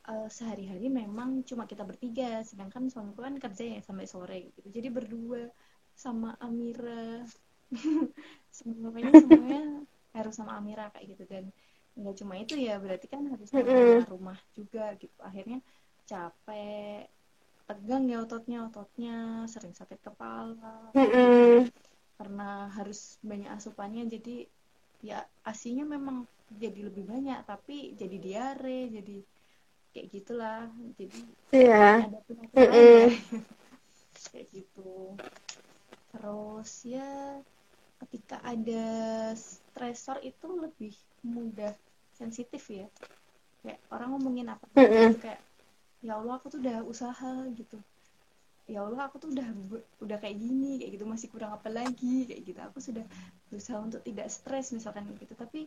uh, sehari-hari memang cuma kita bertiga. Sedangkan suamiku kan kerja ya sampai sore gitu. Jadi berdua sama Amira. *laughs* Semuanya semuanya *laughs* harus sama Amira kayak gitu. Dan nggak cuma itu ya berarti kan harus Mm-mm. sama rumah juga gitu akhirnya capek tegang ya ototnya ototnya sering sakit kepala Mm-mm. karena harus banyak asupannya jadi ya asinya memang jadi lebih banyak tapi jadi diare jadi kayak gitulah jadi Iya. ada penyakit ya. *laughs* kayak gitu terus ya ketika ada stresor itu lebih mudah sensitif ya. Kayak orang ngomongin apa Mm-mm. gitu kayak ya Allah aku tuh udah usaha gitu. Ya Allah aku tuh udah udah kayak gini kayak gitu masih kurang apa lagi kayak gitu. Aku sudah berusaha untuk tidak stres misalkan gitu. Tapi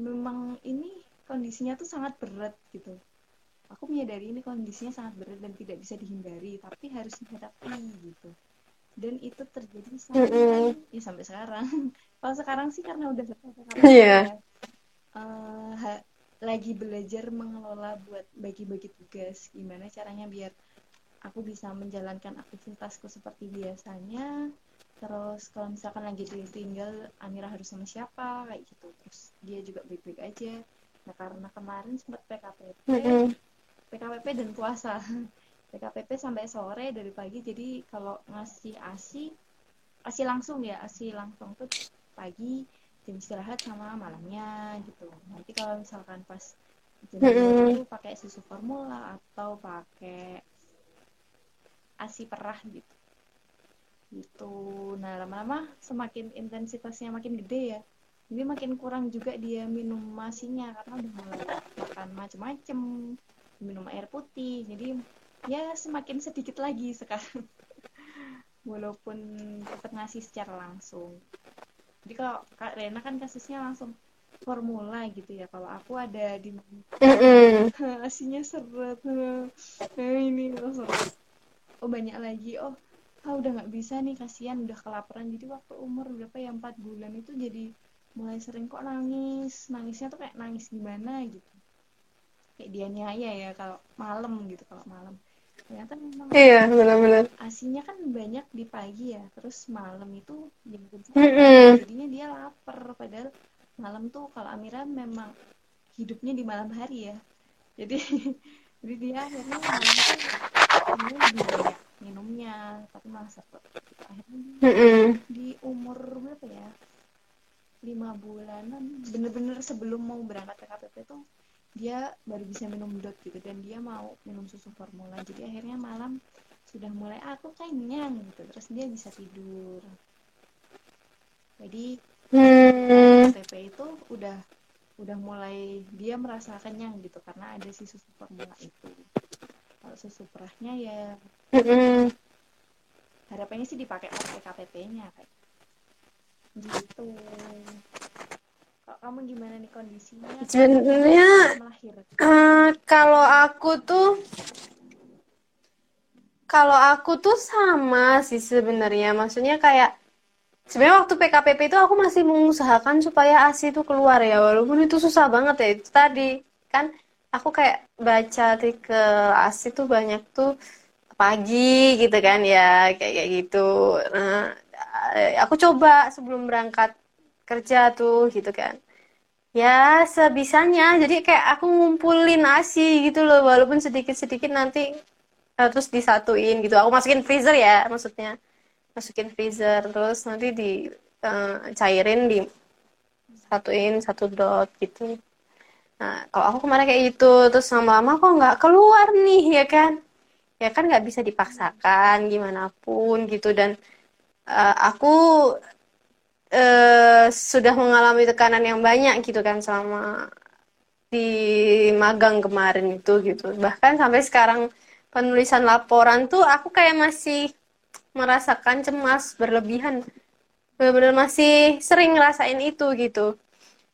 memang ini kondisinya tuh sangat berat gitu. Aku menyadari ini kondisinya sangat berat dan tidak bisa dihindari tapi harus dihadapi gitu. Dan itu terjadi sampai Mm-mm. ya sampai sekarang. *laughs* Kalau sekarang sih karena udah selesai sekarang Iya. ya ha- lagi belajar mengelola buat bagi-bagi tugas. Gimana caranya biar aku bisa menjalankan aktivitasku seperti biasanya. Terus kalau misalkan lagi ditinggal Amira harus sama siapa? Kayak gitu. Terus dia juga baik-baik aja. Nah karena kemarin sempat PKPP Mm-mm. PKPP dan puasa. *laughs* PKPP sampai sore dari pagi. Jadi kalau ngasih ASI ASI langsung ya. ASI langsung tuh pagi jam istirahat sama malamnya gitu. Nanti kalau misalkan pas jam Mm-mm. itu pakai susu formula atau pakai ASI perah gitu. Gitu. Nah lama-lama semakin intensitasnya makin gede ya. Jadi makin kurang juga dia minum masinya karena udah mulai makan macem-macem minum air putih. Jadi ya semakin sedikit lagi sekarang. *laughs* Walaupun tetap ngasih secara langsung jadi kalau Kak Rena kan kasusnya langsung formula gitu ya. Kalau aku ada di *laughs* asinya seret. Nah, *laughs* ini langsung oh banyak lagi. Oh ah udah nggak bisa nih. Kasihan udah kelaparan. Jadi waktu umur berapa ya? Empat bulan itu jadi mulai sering kok nangis. Nangisnya tuh kayak nangis gimana gitu. Kayak dia niaya ya kalau malam gitu kalau malam ternyata memang Iya, benar-benar. asinya kan banyak di pagi ya terus malam itu jam jadinya dia lapar. Padahal malam tuh kalau Amira memang hidupnya di malam hari ya. Jadi *laughs* jadi dia akhirnya malam lebih banyak minumnya tapi malah Gitu. akhirnya di umur berapa ya? Lima bulanan. Bener-bener sebelum mau berangkat ke KPP tuh dia baru bisa minum dot gitu dan dia mau minum susu formula. Jadi akhirnya malam sudah mulai "Ah, aku kenyang gitu. Terus dia bisa tidur. Jadi Hmm. KPP itu udah udah mulai dia merasa kenyang gitu karena ada si susu formula itu. Kalau susu perahnya ya Mm-mm. harapannya sih dipakai pakai KPP-nya kayak gitu kamu gimana nih kondisinya? Sebenarnya eh, kalau aku tuh kalau aku tuh sama sih sebenarnya. Maksudnya kayak sebenarnya waktu PKPP itu aku masih mengusahakan supaya ASI itu keluar ya. Walaupun itu susah banget ya itu tadi. Kan aku kayak baca artikel ASI tuh banyak tuh pagi gitu kan ya kayak kayak gitu. Nah aku coba sebelum berangkat kerja tuh gitu kan. Ya sebisanya. Jadi kayak aku ngumpulin ASI gitu loh walaupun sedikit-sedikit nanti uh, terus disatuin gitu. Aku masukin freezer ya maksudnya. Masukin freezer terus nanti di uh, cairin di satuin satu dot gitu. Nah kalau aku kemarin kayak gitu terus lama-lama kok nggak keluar nih ya kan. Ya kan nggak bisa dipaksakan gimana pun gitu. Dan uh, aku uh, sudah mengalami tekanan yang banyak gitu kan selama di magang kemarin itu gitu. Bahkan sampai sekarang penulisan laporan tuh aku kayak masih merasakan cemas berlebihan. Benar-benar masih sering ngerasain itu gitu.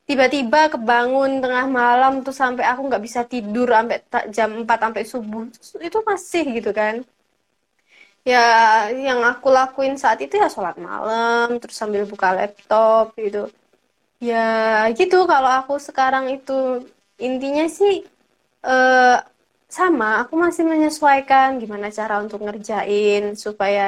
Tiba-tiba kebangun tengah malam tuh sampai aku nggak bisa tidur sampai jam 4 sampai subuh. Itu masih gitu kan ya yang aku lakuin saat itu ya sholat malam terus sambil buka laptop gitu. Ya gitu kalau aku sekarang itu. Intinya sih eh, sama aku masih menyesuaikan gimana cara untuk ngerjain supaya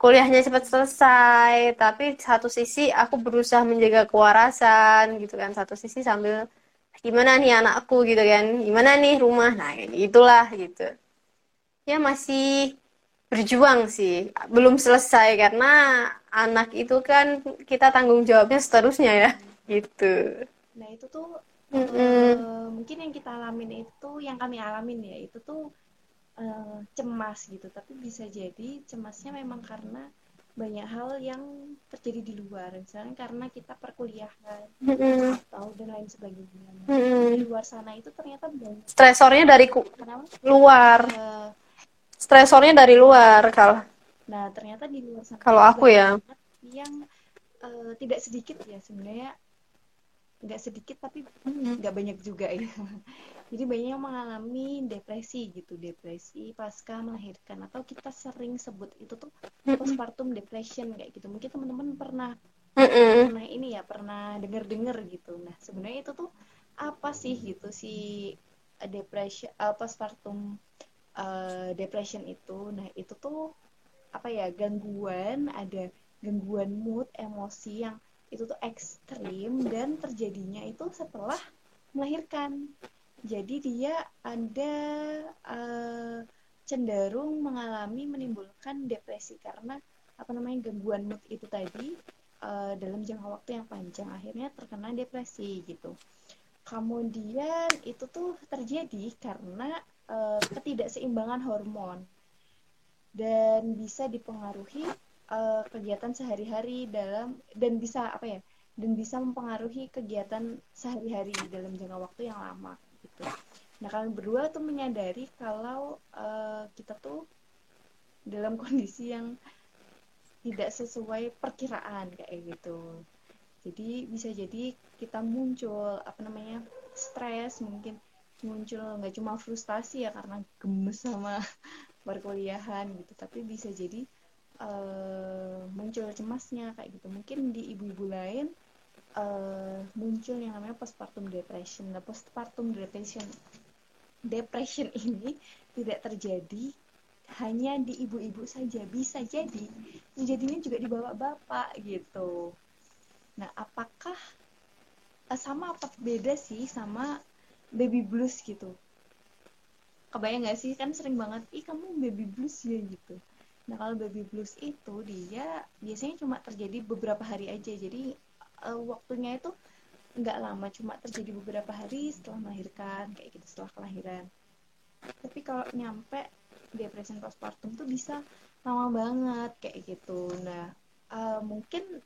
kuliahnya cepat selesai. Tapi satu sisi aku berusaha menjaga kewarasan gitu kan. Satu sisi sambil gimana nih anakku? Gitu kan. Gimana nih rumah? Nah itulah gitu. Ya masih berjuang sih. Belum selesai karena anak itu kan kita tanggung jawabnya seterusnya ya. Gitu. Nah itu tuh mm -mm. Uh, mungkin yang kita alamin itu yang kami alamin ya itu tuh uh, cemas gitu. Tapi bisa jadi cemasnya memang karena banyak hal yang terjadi di luar. Misalnya karena kita perkuliahan mm-hmm. atau dan lain sebagainya. Mm-hmm. di luar sana itu ternyata banyak. Stresornya dari ku- luar. Uh, stresornya dari luar kalau nah ternyata di luar sana kalau aku ya. yang uh, tidak sedikit ya sebenarnya. Nggak sedikit tapi nggak banyak juga ya. *laughs* Jadi banyak yang mengalami depresi gitu. Depresi pasca melahirkan. Atau kita sering sebut itu tuh postpartum depression kayak gitu. Mungkin teman-teman pernah pernah ini ya pernah dengar-dengar gitu. Nah sebenarnya itu tuh apa sih gitu si depression uh, postpartum uh, depression itu nah itu tuh apa ya gangguan ada gangguan mood emosi yang itu tuh ekstrim dan terjadinya itu setelah melahirkan jadi dia ada uh, cenderung mengalami menimbulkan depresi karena apa namanya gangguan mood itu tadi uh, dalam jangka waktu yang panjang akhirnya terkena depresi gitu. Kemudian itu tuh terjadi karena uh, ketidakseimbangan hormon dan bisa dipengaruhi uh, kegiatan sehari-hari dalam dan bisa apa ya dan bisa mempengaruhi kegiatan sehari-hari dalam jangka waktu yang lama gitu. Nah kalian berdua tuh menyadari kalau uh, kita tuh dalam kondisi yang tidak sesuai perkiraan kayak gitu. Jadi bisa jadi kita muncul apa namanya stres mungkin muncul nggak cuma frustasi ya karena gemes sama *laughs* perkuliahan gitu tapi bisa jadi uh, muncul cemasnya kayak gitu mungkin di ibu-ibu lain uh, muncul yang namanya postpartum depression. Nah, postpartum depression depression ini tidak terjadi hanya di ibu-ibu saja, bisa jadi terjadinya juga di bapak-bapak gitu. Nah, apakah uh, sama apa beda sih sama baby blues gitu? Kebayang gak sih kan sering banget, ih kamu baby blues ya gitu. Nah kalau baby blues itu dia biasanya cuma terjadi beberapa hari aja, jadi uh, waktunya itu nggak lama cuma terjadi beberapa hari setelah melahirkan kayak gitu setelah kelahiran tapi kalau nyampe depresi postpartum tuh bisa lama banget kayak gitu nah uh, mungkin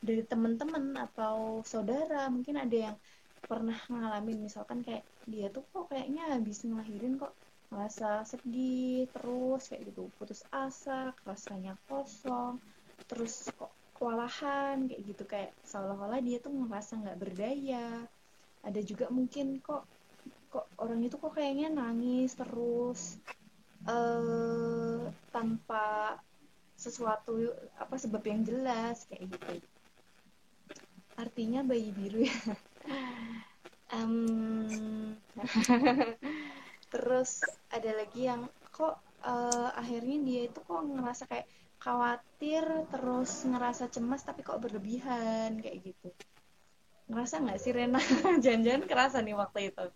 dari teman-teman atau saudara mungkin ada yang pernah ngalamin misalkan kayak dia tuh kok kayaknya habis ngelahirin kok merasa sedih terus kayak gitu putus asa rasanya kosong terus kok kewalahan kayak gitu. Kayak seolah-olah dia tuh merasa nggak berdaya. Ada juga mungkin kok kok orang itu kok kayaknya nangis terus uh, tanpa sesuatu apa sebab yang jelas kayak gitu. Artinya bayi biru ya *laughs* um, terus ada lagi yang kok uh, akhirnya dia itu kok ngerasa kayak khawatir terus ngerasa cemas tapi kok berlebihan kayak gitu. Ngerasa nggak sih Rena? *laughs* Jangan-jangan kerasa nih waktu itu.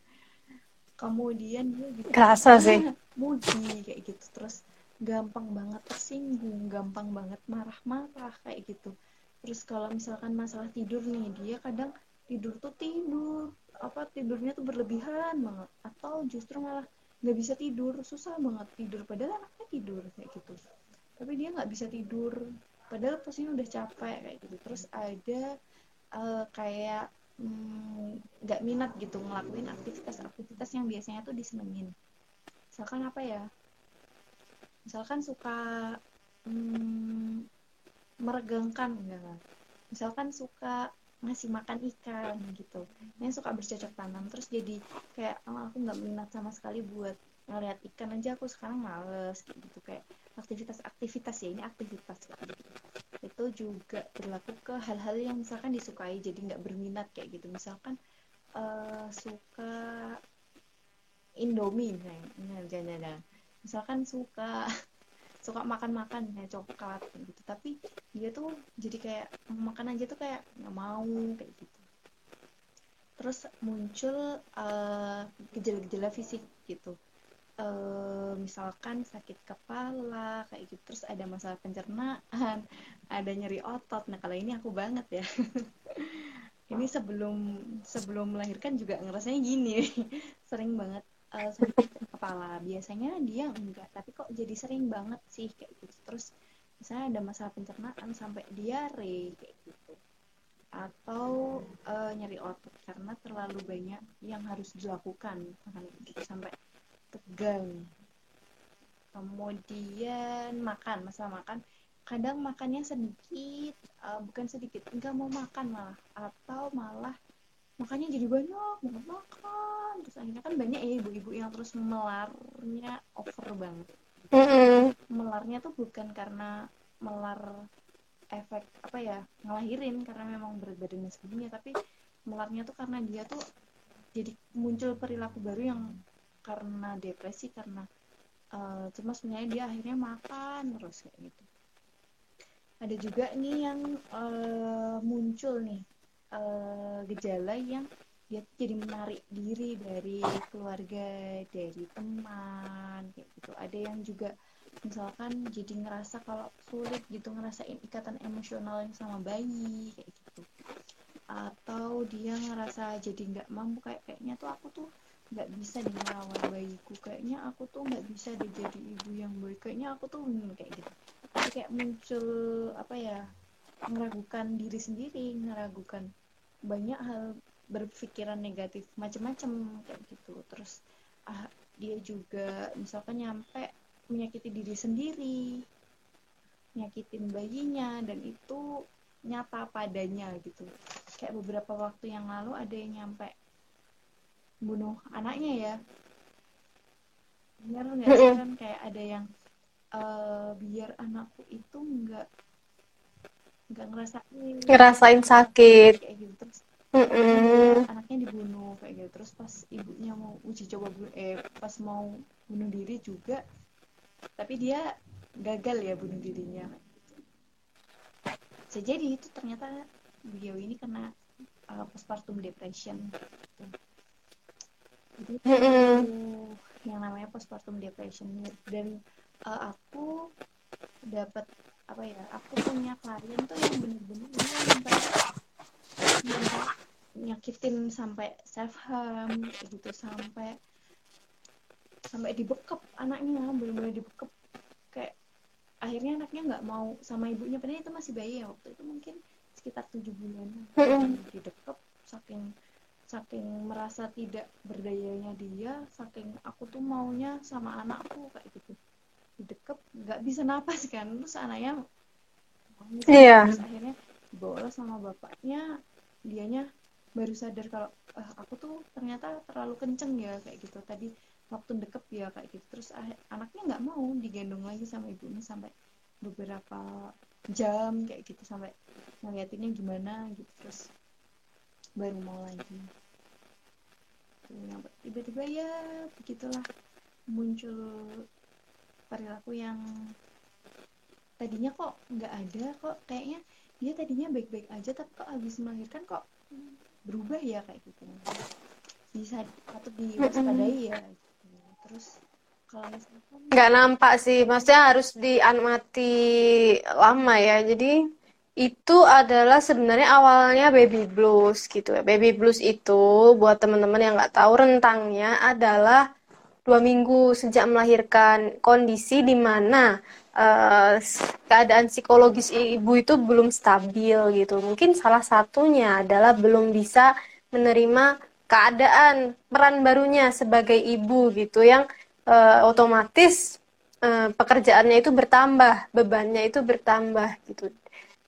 Kemudian dia gitu. Kerasa sih. *laughs* Moody kayak gitu. Terus gampang banget tersinggung gampang banget marah-marah kayak gitu. Terus kalau misalkan masalah tidur nih dia kadang tidur tuh tidur apa tidurnya tuh berlebihan banget atau justru malah nggak bisa tidur susah banget tidur padahal anaknya tidur kayak gitu. Tapi dia nggak bisa tidur padahal posisinya udah capek kayak gitu. Terus ada uh, kayak mm, nggak mm, minat gitu ngelakuin aktivitas-aktivitas yang biasanya tuh disenengin. Misalkan apa ya? Misalkan suka mm, meregangkan enggak misalkan suka ngasih makan ikan gitu. Yang suka bercocok tanam terus jadi kayak oh, aku nggak minat sama sekali buat ngeliat ikan aja aku sekarang males gitu. Kayak aktivitas-aktivitas ya ini aktivitas gitu. itu juga berlaku ke hal-hal yang misalkan disukai jadi nggak berminat kayak gitu. Misalkan uh, suka Indomie nah, jangan-jangan misalkan suka suka makan-makan kayak coklat gitu. Tapi dia tuh jadi kayak makan aja tuh kayak nggak mau kayak gitu. Terus muncul eh, gejala-gejala fisik gitu. Uh, misalkan sakit kepala kayak gitu. Terus ada masalah pencernaan *laughs* ada nyeri otot. Nah kalau ini aku banget ya. *laughs* Ini sebelum sebelum melahirkan juga ngerasanya gini. *laughs* Sering banget uh, sakit kepala. Biasanya dia enggak tapi kok jadi sering banget sih kayak gitu. Terus misalnya ada masalah pencernaan sampai diare kayak gitu. Atau uh, nyeri otot karena terlalu banyak yang harus dilakukan gitu sampai tegang. Kemudian makan masalah makan. Kadang makannya sedikit uh, bukan sedikit enggak mau makan malah. Atau malah makanya jadi banyak banget makan. Terus akhirnya kan banyak ya ibu-ibu yang terus melarnya over banget. Mm -hmm. melarnya tuh bukan karena melar efek apa ya ngelahirin karena memang berat badannya sebelumnya tapi melarnya tuh karena dia tuh jadi muncul perilaku baru yang karena depresi karena uh, cuma sebenarnya dia akhirnya makan terus kayak gitu. Ada juga nih yang uh, muncul nih uh, gejala yang dia jadi menarik diri dari keluarga dari teman kayak gitu. Ada yang juga misalkan jadi ngerasa kalau sulit gitu ngerasain ikatan emosional yang sama bayi kayak gitu. Atau dia ngerasa jadi nggak mampu kayak kayaknya tuh aku tuh nggak bisa di merawat bayiku. Kayaknya aku tuh nggak bisa deh jadi ibu yang baik. Kayaknya aku tuh hmm, kayak gitu. Tapi kayak muncul apa ya meragukan diri sendiri meragukan banyak hal berpikiran negatif macam-macam kayak gitu. Terus ah, dia juga misalkan nyampe menyakiti diri sendiri nyakitin bayinya dan itu nyata padanya gitu. Kayak beberapa waktu yang lalu ada yang nyampe bunuh anaknya ya. Benar nggak sih kan kayak ada yang uh, biar anakku itu nggak nggak ngerasain. Ngerasain sakit. Kayak gitu terus mm -mm. anaknya dibunuh kayak gitu. Terus pas ibunya mau uji coba eh pas mau bunuh diri juga tapi dia gagal ya bunuh dirinya. Sejadi itu ternyata beliau ini kena uh, postpartum depression jadi mm -mm. yang namanya postpartum depression. Dan uh, aku dapat apa ya aku punya klien tuh yang bener-bener sampai nyakitin sampai self harm gitu sampai sampai dibekep anaknya bener-bener dibekep. Kayak akhirnya anaknya nggak mau sama ibunya padahal itu masih bayi ya waktu itu mungkin sekitar tujuh bulan. Didekep saking saking merasa tidak berdayanya dia saking aku tuh maunya sama anakku kayak gitu didekep nggak bisa napas kan. Terus anaknya iya. Terus akhirnya dibawa sama bapaknya. Dianya baru sadar kalau eh, aku tuh ternyata terlalu kenceng ya kayak gitu. Tadi waktu deket ya kayak gitu. Terus anaknya nggak mau digendong lagi sama ibunya sampai beberapa jam kayak gitu sampai ngeliatinnya gimana gitu. Terus baru mau lagi. Tiba-tiba ya begitulah muncul perilaku yang tadinya kok nggak ada kok kayaknya dia tadinya baik-baik aja tapi kok habis melahirkan kok berubah ya kayak gitu. Bisa patut diwaspadai ya gitu. terus kalau misalkan nggak nampak sih maksudnya harus diamati lama ya. Jadi itu adalah sebenarnya awalnya baby blues gitu ya. Baby blues itu buat teman-teman yang nggak tahu rentangnya adalah dua minggu sejak melahirkan kondisi di mana uh, keadaan psikologis ibu itu belum stabil gitu. Mungkin salah satunya adalah belum bisa menerima keadaan peran barunya sebagai ibu gitu yang uh, otomatis uh, pekerjaannya itu bertambah, bebannya itu bertambah gitu.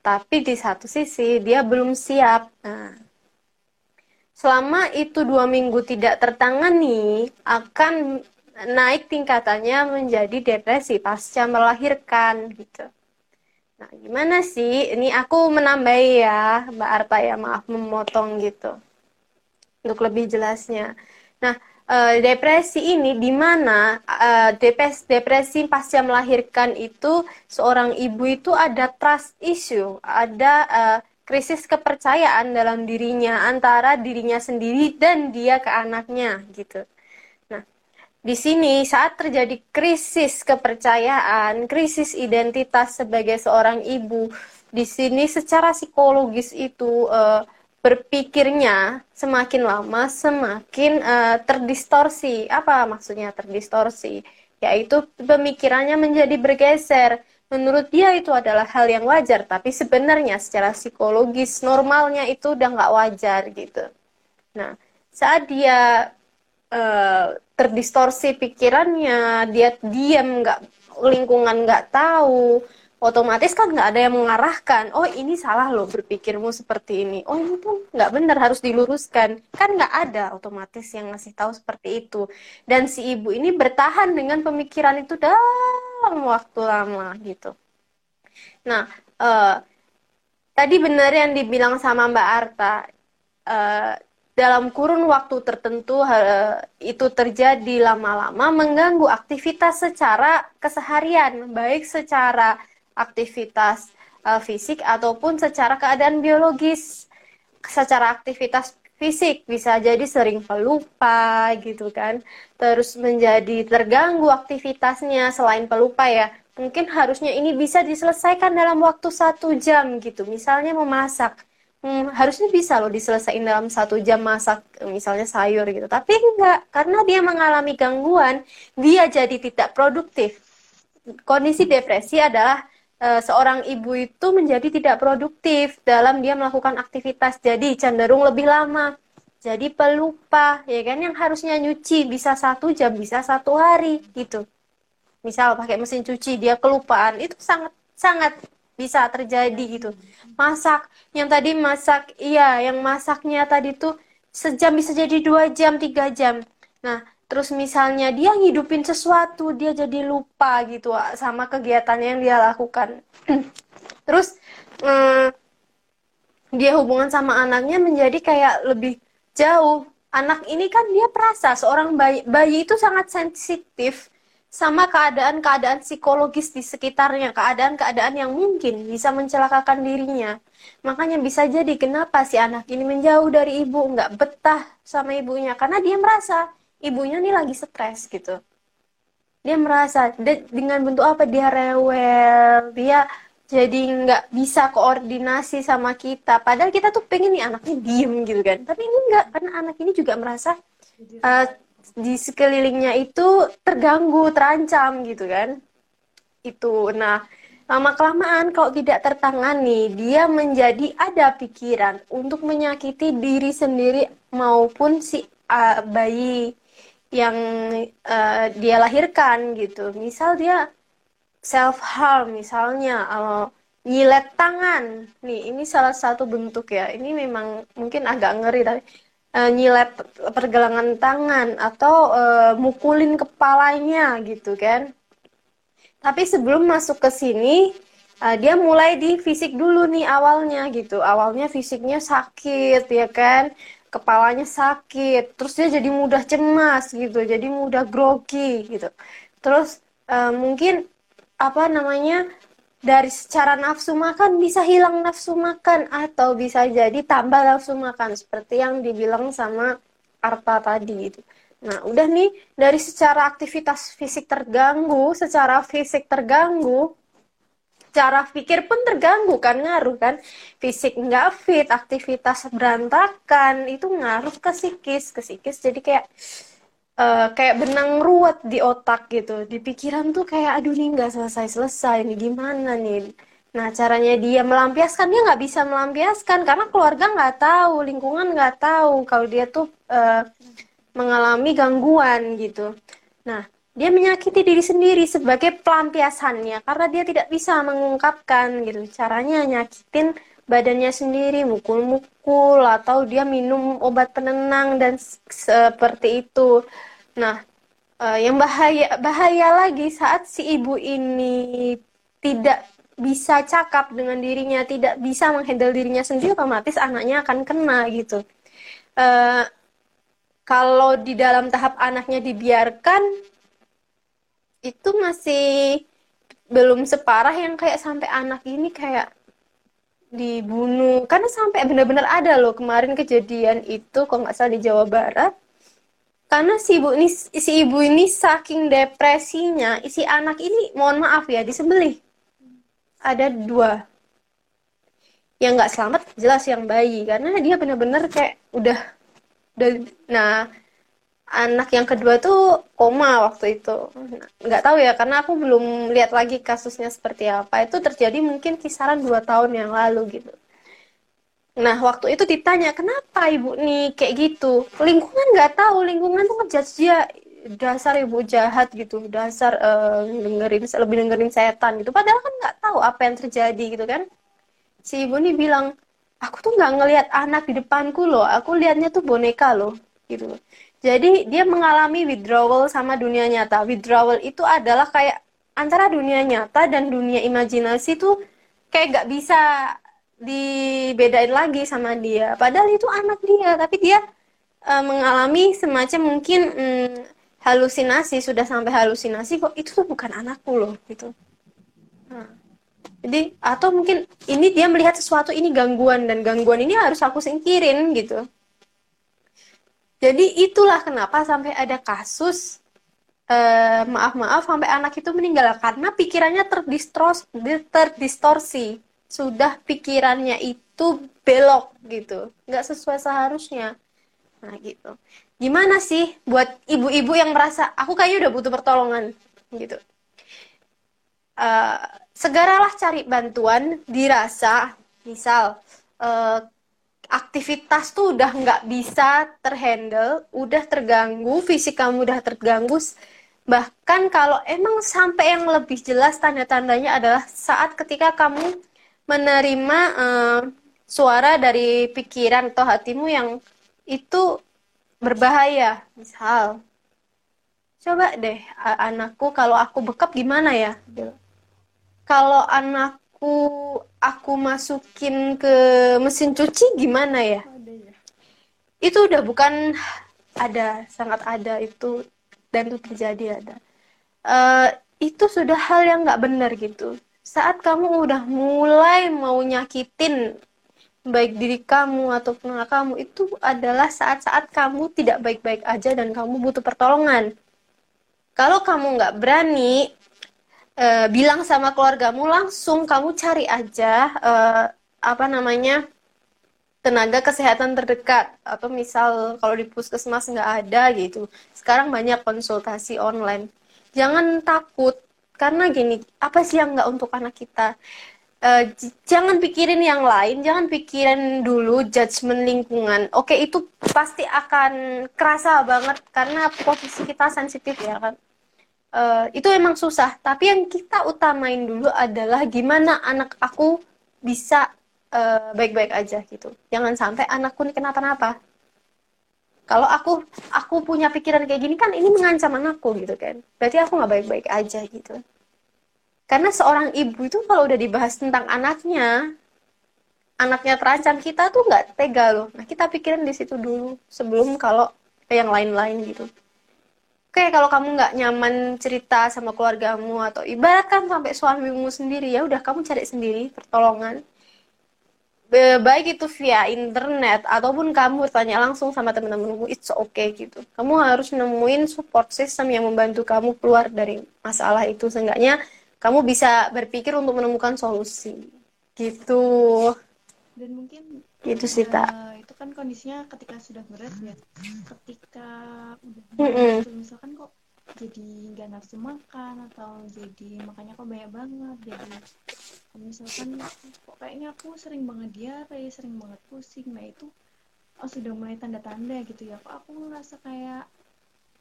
Tapi di satu sisi dia belum siap. Nah, selama itu dua minggu tidak tertangani akan naik tingkatannya menjadi depresi pasca melahirkan gitu. Nah, gimana sih? Ini aku menambahi ya, Mbak Arta ya, maaf memotong gitu. Untuk lebih jelasnya. Nah, eh, depresi ini di mana eh, depresi, pasca melahirkan itu seorang ibu itu ada trust issue, ada eh, krisis kepercayaan dalam dirinya antara dirinya sendiri dan dia ke anaknya gitu. Nah, di sini saat terjadi krisis kepercayaan, krisis identitas sebagai seorang ibu, di sini secara psikologis itu uh, berpikirnya semakin lama semakin uh, terdistorsi. Apa maksudnya terdistorsi? Yaitu pemikirannya menjadi bergeser menurut dia itu adalah hal yang wajar, tapi sebenarnya secara psikologis normalnya itu udah nggak wajar gitu. Nah, saat dia uh, terdistorsi pikirannya, dia diam nggak lingkungan nggak tahu, otomatis kan nggak ada yang mengarahkan. Oh ini salah loh berpikirmu seperti ini. Oh ini tuh nggak benar harus diluruskan. Kan nggak ada otomatis yang ngasih tahu seperti itu. Dan si ibu ini bertahan dengan pemikiran itu dah dalam waktu lama gitu. Nah, uh, tadi benar yang dibilang sama Mbak Arta, uh, dalam kurun waktu tertentu uh, itu terjadi lama-lama mengganggu aktivitas secara keseharian, baik secara aktivitas uh, fisik ataupun secara keadaan biologis. Secara aktivitas fisik. Bisa jadi sering pelupa gitu kan. Terus menjadi terganggu aktivitasnya selain pelupa ya. Mungkin harusnya ini bisa diselesaikan dalam waktu satu jam gitu. Misalnya memasak. Hmm, harusnya bisa loh diselesaikan dalam satu jam masak misalnya sayur gitu. Tapi enggak karena dia mengalami gangguan dia jadi tidak produktif. Kondisi depresi adalah Eh, seorang ibu itu menjadi tidak produktif dalam dia melakukan aktivitas. Jadi cenderung lebih lama. Jadi pelupa ya kan yang harusnya nyuci bisa satu jam bisa satu hari gitu. Misal pakai mesin cuci dia kelupaan itu sangat sangat bisa terjadi gitu. Masak yang tadi masak iya yang masaknya tadi tuh sejam bisa jadi dua jam tiga jam. Nah terus misalnya dia ngidupin sesuatu dia jadi lupa gitu sama kegiatan yang dia lakukan *clears throat* terus hmm, dia hubungan sama anaknya menjadi kayak lebih jauh anak ini kan dia perasa seorang bayi bayi itu sangat sensitif sama keadaan-keadaan psikologis di sekitarnya, keadaan-keadaan yang mungkin bisa mencelakakan dirinya. Makanya bisa jadi kenapa si anak ini menjauh dari ibu, nggak betah sama ibunya, karena dia merasa ibunya nih lagi stres gitu. Dia merasa dia, dengan bentuk apa dia rewel? Dia jadi nggak bisa koordinasi sama kita. Padahal kita tuh pengen nih anaknya diem gitu kan. Tapi ini enggak karena anak ini juga merasa uh, di sekelilingnya itu terganggu terancam gitu kan. Itu. Nah lama kelamaan kalau tidak tertangani dia menjadi ada pikiran untuk menyakiti diri sendiri maupun si uh, bayi yang uh, dia lahirkan gitu. Misal dia self harm misalnya uh, nyilet tangan. Nih, ini salah satu bentuk ya. Ini memang mungkin agak ngeri tapi uh, nyilet pergelangan tangan atau uh, mukulin kepalanya gitu kan. tapi sebelum masuk ke sini uh, dia mulai di fisik dulu nih awalnya gitu awalnya fisiknya sakit ya kan kepalanya sakit terus dia jadi mudah cemas gitu jadi mudah grogi gitu terus uh, mungkin apa namanya dari secara nafsu makan bisa hilang nafsu makan atau bisa jadi tambah nafsu makan seperti yang dibilang sama Arta tadi gitu. Nah, udah nih dari secara aktivitas fisik terganggu, secara fisik terganggu, cara pikir pun terganggu kan ngaruh kan? Fisik nggak fit aktivitas berantakan itu ngaruh ke psikis ke psikis jadi kayak uh, kayak benang ruwet di otak gitu. Di pikiran tuh kayak aduh nih nggak selesai selesai ini gimana nih? Nah caranya dia melampiaskan dia nggak bisa melampiaskan karena keluarga nggak tahu lingkungan nggak tahu kalau dia tuh uh, mengalami gangguan gitu. Nah dia menyakiti diri sendiri sebagai pelampiasannya karena dia tidak bisa mengungkapkan gitu caranya nyakitin badannya sendiri mukul-mukul atau dia minum obat penenang dan seperti itu Nah, uh, yang bahaya bahaya lagi saat si ibu ini tidak bisa cakap dengan dirinya, tidak bisa menghandle dirinya sendiri, otomatis anaknya akan kena gitu. Uh, kalau di dalam tahap anaknya dibiarkan, itu masih belum separah yang kayak sampai anak ini kayak dibunuh. Karena sampai benar-benar ada loh kemarin kejadian itu, kok nggak salah di Jawa Barat, karena si ibu ini si ibu ini saking depresinya si anak ini mohon maaf ya disembelih. Ada dua. Yang nggak selamat jelas yang bayi. Karena dia benar-benar kayak udah udah nah anak yang kedua tuh koma waktu itu nggak tahu ya karena aku belum lihat lagi kasusnya seperti apa itu terjadi mungkin kisaran dua tahun yang lalu gitu Nah, waktu itu ditanya, kenapa ibu nih kayak gitu? Lingkungan nggak tahu, lingkungan tuh ngejudge dia dasar ibu jahat gitu, dasar uh, dengerin lebih dengerin setan gitu. Padahal kan nggak tahu apa yang terjadi gitu kan. Si ibu nih bilang, aku tuh nggak ngelihat anak di depanku loh, aku lihatnya tuh boneka loh gitu. Jadi dia mengalami withdrawal sama dunia nyata. Withdrawal itu adalah kayak antara dunia nyata dan dunia imajinasi tuh kayak nggak bisa dibedain lagi sama dia. Padahal itu anak dia tapi dia uh, mengalami semacam mungkin um, halusinasi sudah sampai halusinasi kok itu tuh bukan anakku loh gitu. Nah, jadi atau mungkin ini dia melihat sesuatu ini gangguan dan gangguan ini harus aku singkirin gitu jadi itulah kenapa sampai ada kasus uh, maaf maaf sampai anak itu meninggal. Karena pikirannya terdistros terdistorsi. Sudah pikirannya itu belok gitu. Nggak sesuai seharusnya. Nah gitu. Gimana sih buat ibu-ibu yang merasa aku kayaknya udah butuh pertolongan gitu. Uh, segeralah cari bantuan dirasa. Misal uh, aktivitas tuh udah nggak bisa terhandle udah terganggu fisik kamu udah terganggu bahkan kalau emang sampai yang lebih jelas tanda-tandanya adalah saat ketika kamu menerima uh, suara dari pikiran atau hatimu yang itu berbahaya. Misal, coba deh anakku kalau aku bekap gimana ya? Kalau anakku aku masukin ke mesin cuci gimana ya? Itu udah bukan ada, sangat ada itu dan itu terjadi ada. Uh, itu sudah hal yang nggak benar gitu saat kamu udah mulai mau nyakitin baik diri kamu ataupun anak kamu itu adalah saat-saat kamu tidak baik-baik aja dan kamu butuh pertolongan. Kalau kamu nggak berani e, bilang sama keluargamu langsung kamu cari aja e, apa namanya tenaga kesehatan terdekat atau misal kalau di puskesmas nggak ada gitu. Sekarang banyak konsultasi online. Jangan takut karena gini apa sih yang nggak untuk anak kita uh, jangan pikirin yang lain jangan pikirin dulu judgement lingkungan oke itu pasti akan kerasa banget karena posisi kita sensitif ya kan uh, itu emang susah. Tapi yang kita utamain dulu adalah gimana anak aku bisa eh, baik-baik uh, aja gitu. Jangan sampai anakku nih kenapa-napa. Kalau aku aku punya pikiran kayak gini kan ini mengancam anakku gitu kan. Berarti aku nggak baik-baik aja gitu. Karena seorang ibu itu kalau udah dibahas tentang anaknya anaknya terancam kita tuh nggak tega loh. Nah kita pikirin di situ dulu sebelum kalau yang lain-lain gitu Oke, kalau kamu nggak nyaman cerita sama keluargamu atau ibaratkan sampai suamimu sendiri, ya udah kamu cari sendiri pertolongan. Baik itu via internet ataupun kamu tanya langsung sama teman-temanmu, it's okay gitu. Kamu harus nemuin support system yang membantu kamu keluar dari masalah itu. Seenggaknya kamu bisa berpikir untuk menemukan solusi. Gitu. Dan mungkin gitu sih. Uh, itu kan kondisinya ketika sudah berat ya. Ketika udah Mm -mm. gitu, misalkan kok jadi nggak nafsu makan atau jadi makanya kok banyak banget jadi misalkan kok kayaknya aku sering banget diare sering banget pusing nah itu oh sudah mulai tanda-tanda gitu ya kok aku ngerasa kayak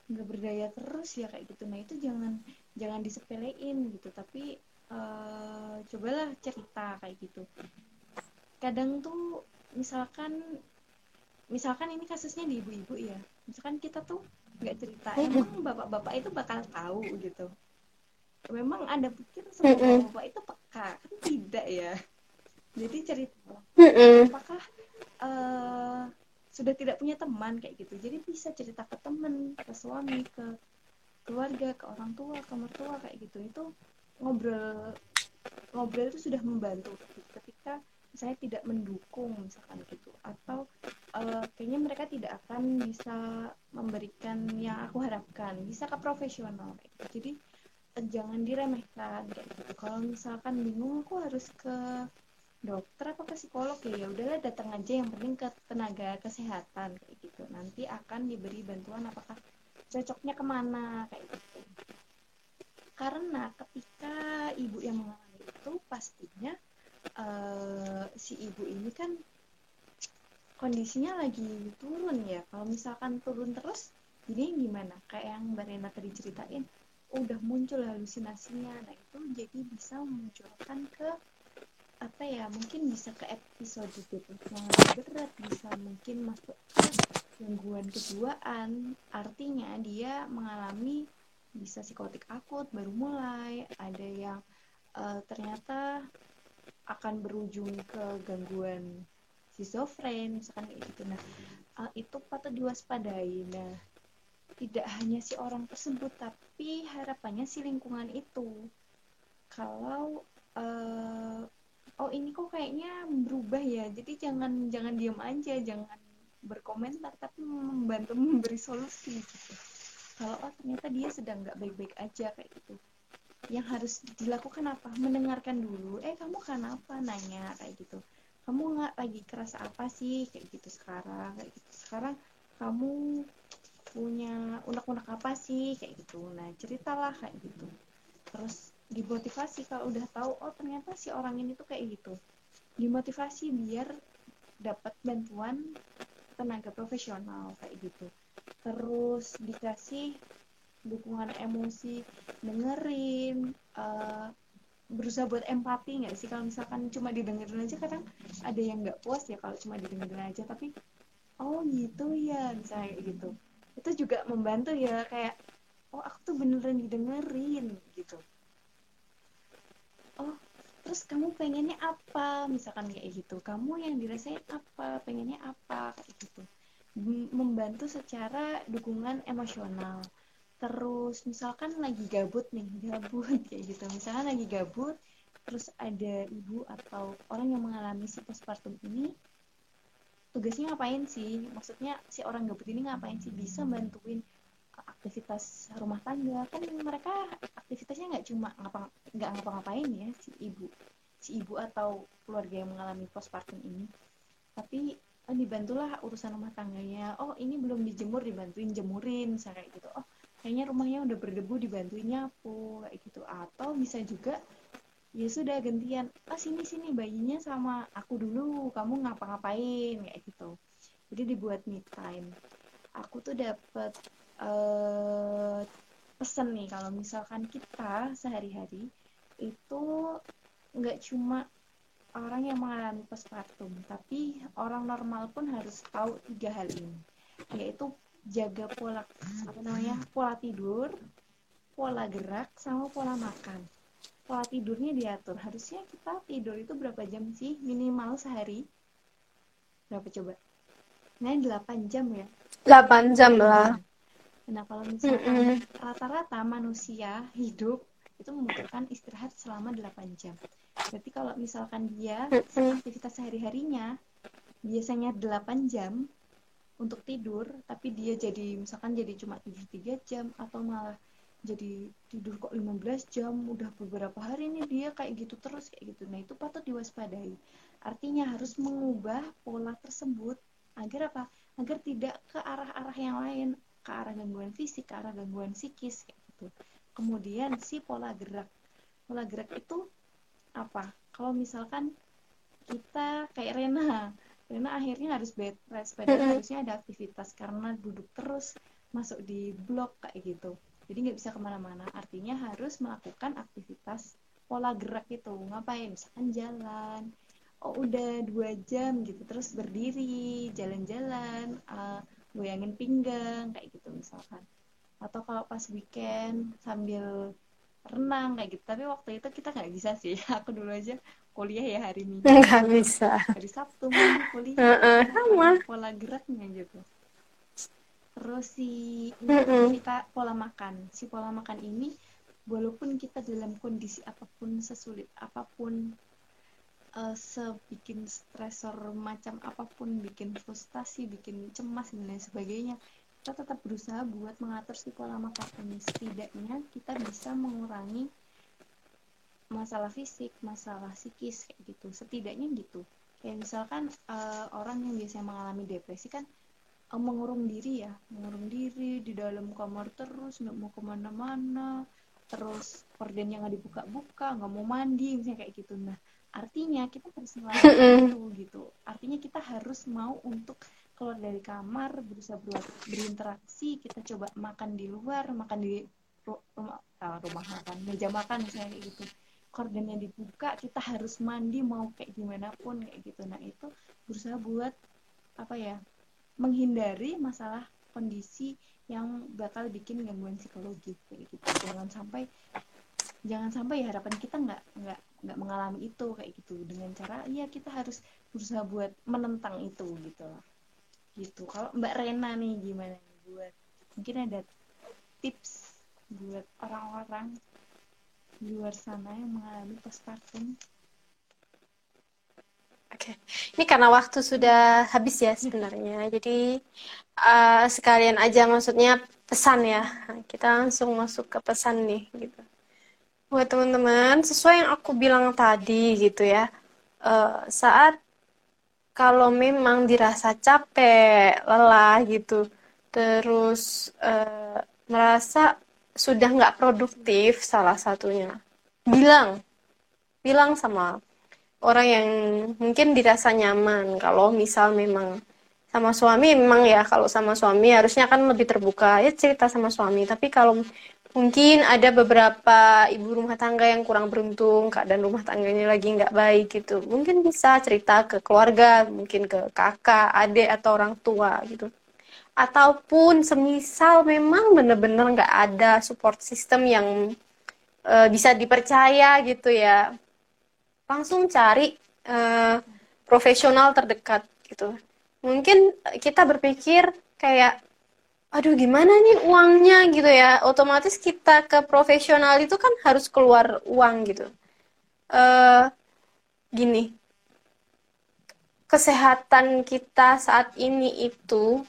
nggak berdaya terus ya kayak gitu nah itu jangan jangan disepelein gitu tapi uh, cobalah cerita kayak gitu kadang tuh misalkan misalkan ini kasusnya di ibu-ibu ya. Misalkan kita tuh nggak cerita emang bapak-bapak itu bakal tahu gitu. Memang ada pikir semua bapak itu peka kan tidak ya? Jadi cerita apakah uh, sudah tidak punya teman? kayak gitu. Jadi bisa cerita ke teman ke suami ke keluarga ke orang tua ke mertua kayak gitu. Itu ngobrol ngobrol itu sudah membantu. Ketika saya tidak mendukung misalkan gitu. Atau uh, kayaknya mereka tidak akan bisa memberikan yang aku harapkan. Bisa ke profesional gitu. jadi uh, jangan diremehkan kayak gitu. Kalau misalkan bingung aku harus ke dokter apa ke psikolog ya, ya udahlah datang aja. Yang penting ke tenaga kesehatan kayak gitu. Nanti akan diberi bantuan apakah cocoknya ke mana kayak gitu. Karena ketika ibu yang mengalami itu pastinya uh, si ibu ini kan kondisinya lagi turun ya. Kalau misalkan turun terus jadi gimana? Kayak yang Mbak Rena tadi ceritain udah muncul halusinasinya. Nah itu jadi bisa memunculkan ke apa ya mungkin bisa ke episode depresi yang berat bisa mungkin masuk ke gangguan kejiwaan. Artinya dia mengalami bisa psikotik akut baru mulai. Ada yang uh, ternyata akan berujung ke gangguan schizofren misalkan kayak gitu. Nah itu patut diwaspadai. Nah tidak hanya si orang tersebut tapi harapannya si lingkungan itu. Kalau uh, oh ini kok kayaknya berubah ya. Jadi jangan jangan diam aja jangan berkomentar tapi membantu memberi solusi gitu. Kalau oh ternyata dia sedang nggak baik-baik aja kayak gitu yang harus dilakukan apa? Mendengarkan dulu eh kamu kenapa nanya? Kayak gitu. Kamu nggak lagi kerasa apa sih? Kayak gitu sekarang kayak gitu. Sekarang kamu punya unek-unek apa sih? Kayak gitu. Nah ceritalah kayak gitu. Terus dimotivasi kalau udah tahu oh ternyata si orang ini tuh kayak gitu. Dimotivasi biar dapat bantuan tenaga profesional kayak gitu. Terus dikasih dukungan emosi dengerin uh, berusaha buat empati nggak sih? Kalau misalkan cuma didengerin aja kadang ada yang nggak puas ya kalau cuma didengerin aja. Tapi oh gitu ya misalnya gitu. Itu juga membantu ya kayak oh aku tuh beneran didengerin gitu. Oh terus kamu pengennya apa? Misalkan kayak gitu. Kamu yang dirasain apa? Pengennya apa? Kayak gitu. Membantu secara dukungan emosional terus misalkan lagi gabut nih gabut *laughs* kayak gitu. Misalkan lagi gabut terus ada ibu atau orang yang mengalami si postpartum ini tugasnya ngapain sih? Maksudnya si orang gabut ini ngapain sih? Bisa bantuin aktivitas rumah tangga. Kan mereka aktivitasnya nggak cuma ngapa nggak ngapa-ngapain ya si ibu si ibu atau keluarga yang mengalami postpartum ini. Tapi oh, dibantulah urusan rumah tangganya. Oh ini belum dijemur dibantuin jemurin misalnya gitu. Oh kayaknya rumahnya udah berdebu dibantuin nyapu kayak gitu. Atau bisa juga ya sudah gantian. Ah sini sini bayinya sama aku dulu. Kamu ngapa-ngapain kayak gitu. Jadi dibuat me time. Aku tuh dapet uh, pesan nih. Kalau misalkan kita sehari-hari itu nggak cuma orang yang mengalami postpartum tapi orang normal pun harus tahu tiga hal ini. Yaitu jaga pola apa namanya pola tidur pola gerak sama pola makan. Pola tidurnya diatur. Harusnya kita tidur itu berapa jam sih? Minimal sehari. Berapa coba? Nah 8 jam ya? 8 jam lah. nah kalau misalkan rata-rata manusia hidup itu membutuhkan istirahat selama 8 jam. Berarti kalau misalkan dia aktivitas sehari-harinya biasanya 8 jam untuk tidur tapi dia jadi misalkan jadi cuma tidur 3 jam atau malah jadi tidur kok 15 jam udah beberapa hari ini dia kayak gitu terus kayak gitu. Nah itu patut diwaspadai. Artinya harus mengubah pola tersebut agar apa? Agar tidak ke arah-arah yang lain ke arah gangguan fisik ke arah gangguan psikis kayak gitu. Kemudian si pola gerak. Pola gerak itu apa? Kalau misalkan kita kayak Rena karena akhirnya harus bed rest. Padahal harusnya ada aktivitas karena duduk terus masuk di blok kayak gitu. Jadi nggak bisa ke mana-mana. Artinya harus melakukan aktivitas pola gerak itu. Ngapain? Misalkan jalan. Oh udah dua jam gitu. Terus berdiri jalan-jalan uh, goyangin pinggang kayak gitu misalkan. Atau kalau pas weekend sambil renang kayak gitu. Tapi waktu itu kita nggak bisa sih. *laughs* Aku dulu aja kuliah ya hari Minggu. *laughs* Nggak bisa. Hari Sabtu minggu kuliah. *laughs* Uh -uh, sama. pola geraknya gitu. Terus si uh kita pola makan. Si pola makan ini walaupun kita dalam kondisi apa pun sesulit apa pun uh, sebikin stresor macam apa pun bikin frustasi bikin cemas dan lain sebagainya kita tetap berusaha buat mengatur si pola makan ini. Setidaknya kita bisa mengurangi masalah fisik, masalah psikis kayak gitu. Setidaknya gitu. Kayak misalkan uh, orang yang biasanya mengalami depresi kan uh, mengurung diri ya, mengurung diri di dalam kamar terus nggak mau ke mana-mana, terus perdennya nggak dibuka-buka, nggak mau mandi, misalnya kayak gitu. Nah, artinya kita harus itu gitu. Artinya kita harus mau untuk keluar dari kamar, berusaha berinteraksi, kita coba makan di luar, makan di rumah, uh, rumah makan, meja makan misalnya kayak gitu kordennya dibuka kita harus mandi mau kayak gimana pun kayak gitu. Nah itu berusaha buat apa ya menghindari masalah kondisi yang bakal bikin gangguan psikologi kayak gitu. Jangan sampai jangan sampai ya harapan kita nggak nggak nggak mengalami itu kayak gitu. Dengan cara ya kita harus berusaha buat menentang itu gitu. Loh gitu. Kalau Mbak Rena nih gimana buat mungkin ada tips buat orang-orang di luar sana yang mengalami postpartum. Oke, okay. ini karena waktu sudah habis ya sebenarnya. Jadi uh, sekalian aja maksudnya pesan ya. Kita langsung masuk ke pesan nih gitu. Buat teman-teman, sesuai yang aku bilang tadi gitu ya. Uh, saat kalau memang dirasa capek, lelah gitu, terus uh, merasa sudah nggak produktif salah satunya. Bilang bilang sama orang yang mungkin dirasa nyaman. Kalau misal memang sama suami memang ya kalau sama suami harusnya kan lebih terbuka. Ya cerita sama suami. Tapi kalau mungkin ada beberapa ibu rumah tangga yang kurang beruntung keadaan rumah tangganya lagi nggak baik gitu mungkin bisa cerita ke keluarga mungkin ke kakak adik atau orang tua gitu ataupun semisal memang benar-benar nggak ada support system yang uh, bisa dipercaya gitu ya. Langsung cari uh, profesional terdekat gitu. Mungkin kita berpikir kayak aduh gimana nih uangnya? gitu ya. Otomatis kita ke profesional itu kan harus keluar uang gitu. Uh, gini. Kesehatan kita saat ini itu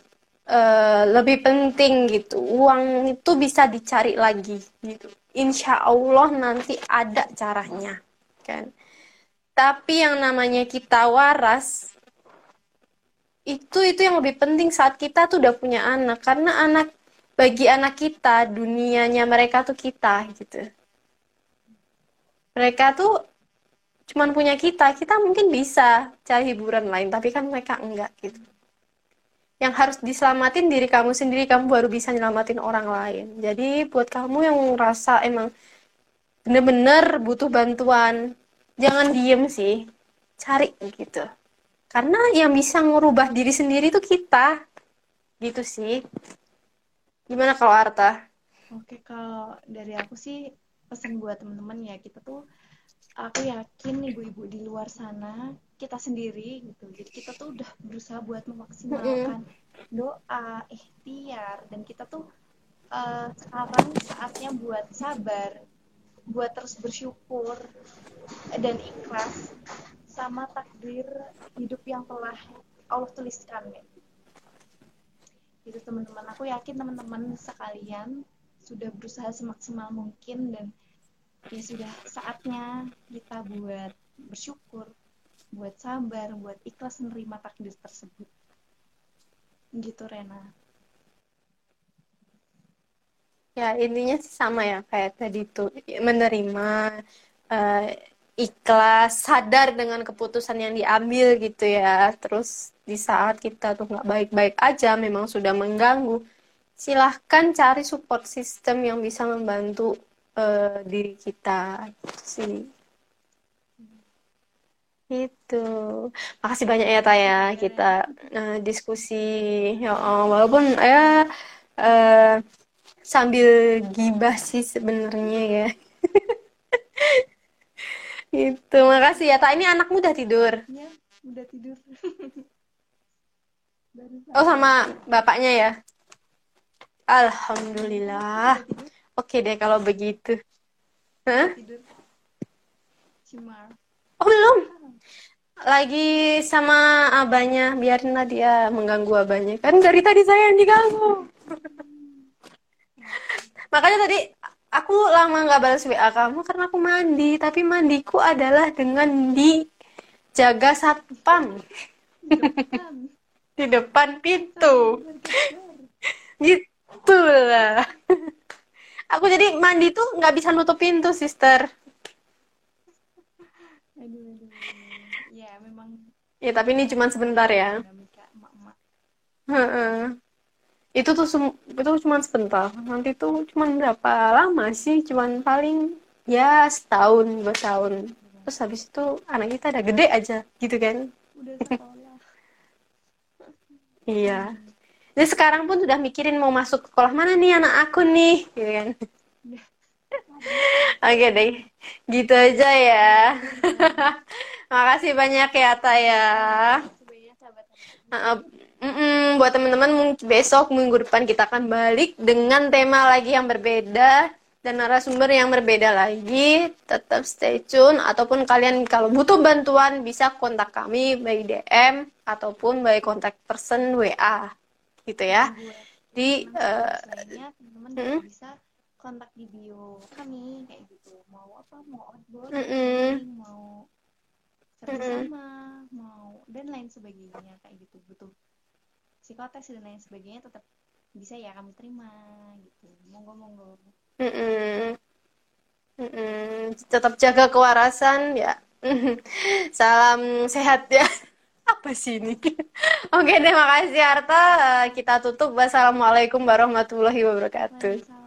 uh, lebih penting gitu. Uang itu bisa dicari lagi gitu. Insya Allah nanti ada caranya kan? Tapi yang namanya kita waras itu itu yang lebih penting saat kita tuh udah punya anak. Karena anak bagi anak kita dunianya mereka tuh kita gitu. Mereka tuh cuman punya kita. Kita mungkin bisa cari hiburan lain tapi kan mereka enggak gitu yang harus diselamatin diri kamu sendiri. Kamu baru bisa nyelamatin orang lain. Jadi buat kamu yang ngerasa emang bener-bener butuh bantuan jangan diem sih. Cari gitu. Karena yang bisa ngerubah diri sendiri itu kita. Gitu sih. Gimana kalau Arta? Oke kalau dari aku sih pesan buat temen-temen ya kita tuh aku yakin ibu-ibu di luar sana kita sendiri gitu. Jadi kita tuh udah berusaha buat memaksimalkan doa ikhtiar dan kita tuh uh, sekarang saatnya buat sabar buat terus bersyukur dan ikhlas sama takdir hidup yang telah Allah tuliskan ya. Itu teman-teman, aku yakin teman-teman sekalian sudah berusaha semaksimal mungkin dan ya sudah saatnya kita buat bersyukur, buat sabar, buat ikhlas menerima takdir tersebut. Gitu Rena. Ya, intinya sih sama ya kayak tadi tuh menerima uh, ikhlas, sadar dengan keputusan yang diambil gitu ya. Terus di saat kita tuh nggak baik-baik aja, memang sudah mengganggu, silahkan cari support system yang bisa membantu uh, diri kita gitu sih. Itu. Makasih banyak ya Taya kita uh, diskusi ya walaupun ya uh, sambil gibah sih sebenarnya ya. *laughs* Itu, makasih ya. Tak ini anakmu udah tidur. Iya, udah tidur. *laughs* oh, sama bapaknya ya. Alhamdulillah. Oke deh kalau begitu. Hah? Oh, belum. Lagi sama abahnya. Biarinlah dia mengganggu abahnya. Kan dari tadi saya yang diganggu. Makanya tadi aku lama nggak balas WA kamu karena aku mandi tapi mandiku adalah dengan di jaga satpam di depan pintu gitu lah aku jadi mandi tuh nggak bisa nutup pintu sister ya memang ya tapi ini cuma sebentar ya. Itu tuh itu cuma sebentar. Nanti tuh cuma berapa lama sih? Cuma paling ya setahun dua tahun. Terus habis itu anak kita udah gede aja gitu kan? Udah *laughs* sekolah. Iya. Jadi sekarang pun sudah mikirin mau masuk sekolah mana nih anak aku nih gitu kan? Oke deh, gitu aja ya. *laughs* Makasih banyak ya Taya. Mm-mm, buat teman-teman besok minggu depan kita akan balik dengan tema lagi yang berbeda dan narasumber yang berbeda lagi. Tetap stay tune ataupun kalian kalau butuh bantuan bisa kontak kami by DM ataupun by kontak person WA gitu ya. Di uh, teman-teman hmm? bisa kontak di bio kami kayak gitu. Mau apa? Mau outboard, mm -mm. mau sama, mau dan lain sebagainya kayak gitu. Butuh psikotes dan lain sebagainya tetap bisa ya kami terima gitu. Monggo monggo. Mm -mm. Mm -mm. tetap jaga kewarasan ya. *laughs* Salam sehat ya. *laughs* Apa sih ini? *laughs* Oke terima kasih Arta kita tutup. Wassalamualaikum warahmatullahi wabarakatuh